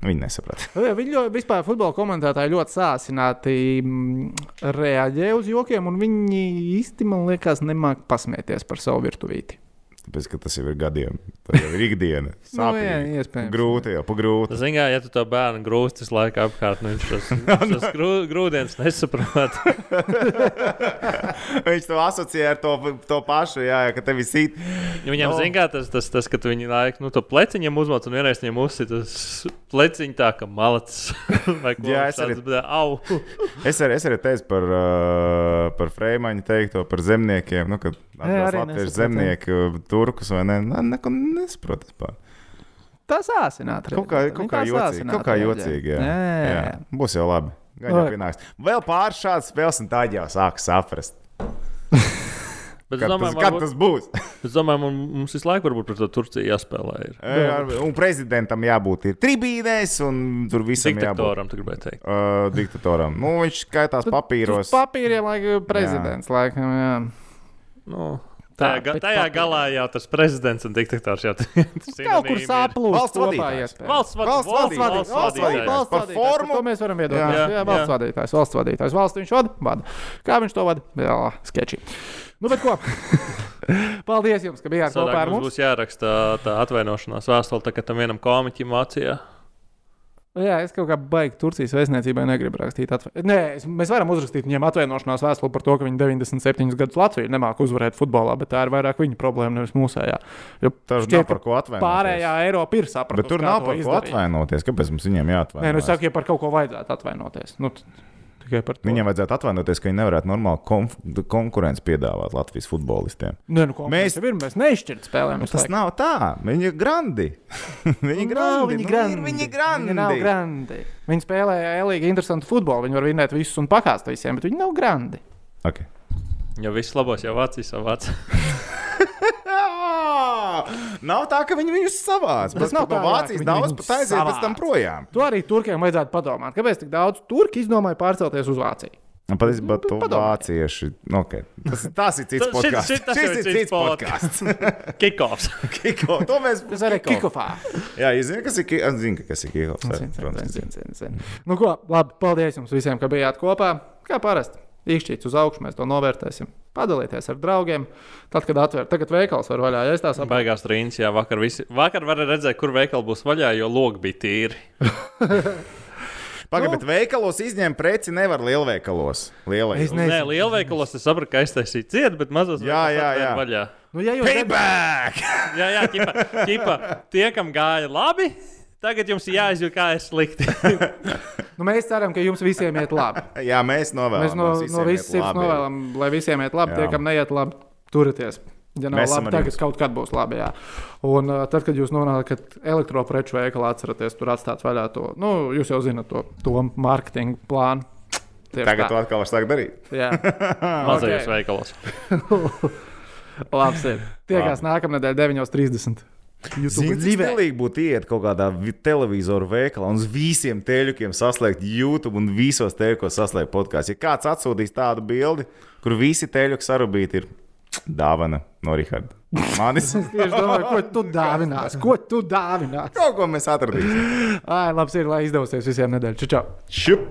Viņi nesaprata. Nu, Viņi ļoti, vispār futbola komentētāji ļoti sāsināti mm, reaģē uz jokiem, un viņi īsti, man liekas, nemāk pasmieties par savu virtuvīti. Tāpēc, ka tas jau ir gadiem. Tā jau ir ikdiena. Nu, jā, Sāpīgi. iespējams. Grūti jau, pagrūti. Zini, kā, ja tu to bērnu grūstis laikā apkārt, nu viņš tos, tos grū, grūdienas nesaprot. Viņš to asociē ar to, to pašu, jā, jā, ka tev ir sīt. Viņam, No. zināmā mērā, tas, tas, tas, ka tu viņu laiku, nu, to pleciņam uzmāc un vienreiz viņam uzsit uz pleciņu tā, ka malacis vai ko Jā, es arī- tāds, au. Es arī, es arī teicu par, uh, par Freimaņu teikto, par zemniekiem. Nu, kad Jā, nesapratu. zemnieki, turkus vai ne? Nē, neko nesaprotu. vispār. Tas sāsināti. Kaut kā, kaut kā jocīgi. Kaut kā jocīgi jā. Jā. Jā. Būs jau labi. Gan jau pienāks. Vēl pāris šādas spēles, un tā jau sāk saprast. Bet es Kad, domāju, tas, kad varbūt- tas būs? es domāju, mums, visu laiku varbūt par to Turciju jāspēlē. Ir. Jā, un prezidentam jābūt ir tribīnēs, un tur visam jābūt. Diktatoram, tu gribēji teikt. Uh, diktatoram. Nu, viņš skaitās papīros. Papīriem, laikam, prezidents. Laikam, jā. Nu, Tā, tajā, ga, bet tajā papīri. galā jau tas prezidents un diktators jau Kaut kur sāplūst. Valsts vadītājs. Valsts vad- Valsts valsts vadītājs. Valsts vadītājs. Valsts Par vadītājs, par formu? To mēs varam viedokļus. Jā. Jā, valsts jā. vadītājs. Valsts vadītājs. Valsts viņš vada? Vada. Kā viņš to vada? Jā, sketčī. Nu, bet ko? Paldies jums, ka bijāt kopā ar mums mums. būs jāraksta tā atvainošanās vēstule, tā, ka tam vienam komiķim mācīja. Jā, es kaut kā baigi Turcijas vēstniecībai negribu rakstīt. Atve... Nē, es, mēs varam uzrakstīt viņiem atvainošanās vēstuli par to, ka viņi 97 gadus Latviju nemāku uzvarēt futbolā, bet tā ir vairāk viņa problēma, nevis mūsējā. Jo šķiet, nav par ko atvainoties. Pārējā Eiropa ir sapratusi. Tur nav par ko izdarīt. atvainoties. Kāpēc mums viņiem jāatvainojas? Nē, nu es saku, ja par kaut ko vajadzētu atvainoties. Nu, t- tikai par to. Viņiem vajadzētu atvainoties, ka viņi nevarētu normāli konf konkurenci piedāvāt Latvijas futbolistiem. Nē, nu, mēs... Mēs- ir, mēs neizšķirt spēlēm. Nu, tas nav tā. Viņi ir grandi. viņi ir grandi. Viņi Nu, grandi. ir Viņi grandi. Viņi nav grandi. Viņi spēlē elīgi interesantu futbolu. Viņi var vinēt visus un pakāst visiem, bet viņi nav grandi. Okay. Jo viss labos jau vācīs savāc. Nav tā, ka viņi viņus savāc. Tas nav tā, Vācijas daudz pat aiziet pēc tam projām. To arī turkiem vajadzētu padomāt. Kāpēc tik daudz turki izdomāja pārcelties uz Vāciju? Patiesībā to padomājiet. vācieši. nu, Okay. Tas, tas ir cits Tas- šis- podkāsts. šis- tas Šis ir cits cits podkāsts. Kikoffs. Kiko, to mēs Tas arī kikofā. Jā, jūs zināt, kas ir Kiko? Zinu, kas ir Kiko. Zin, zin, zin, zin, zin, zin. Nu, ko, labi, paldies jums visiem, ka bijāt kopā. Kā parasti. Īkšķīts uz augšu, mēs to novērtēsim. Padalieties ar draugiem. Tad, kad atver, tagad veikals var vaļā, ja es tā saprotu. Baigās trīnis, jā, vakar, visi, vakar varēja redzēt, kur veikali būs vaļā, jo logi bija tīri. Pagaidiet, Nu. bet veikalos izņemt preci nevar lielveikalos. Lielais. Es nezinu. Nē, lielveikalos es saprotu, ka aiztaisīja ciet, bet mazos Jā, veikalos jā, jā. vaļā. Nu, ja Payback! Jā, jā, ķipa, ķipa, tie, kam gāja labi, tagad jums ir jāizjūt, kā ir slikti. nu, mēs ceram, ka jums visiem iet labi. Jā, mēs novēlam. Mēs no, no visas sirds novēlam, lai visiem iet labi. Jā. Tie, kam neiet labi, turieties. Ja nav Mēs labi, tagad jums. kaut kad būs labi. Jā. Un uh, tad, kad jūs nonākat elektropreču veikalā, atceraties, tur atstāt vaļā to. Nu, jūs jau zinat to, to mārketinga plānu. Tieši Tagad tā. to atkal var sākt darīt. Jā, Mazajos veikalos. labi. Tiekās nākamnedēļ 9.30. Zini, cik stilīgi būtu iet kaut kādā vi- televizoru veikalā un uz visiem teļukiem saslēgt YouTube un visos teļukos saslēgt podkāstu. Ja kāds atsūtīs tādu bildi, kur visi teļuki sarubīti, ir dāvana no Riharda. Manis. Tieši domāju, ko tu dāvinās. Ko tu dāvinās? Kaut ko mēs atradīsim. Ai, labs ir, lai izdosies visiem nedēļas. Čau! Šup!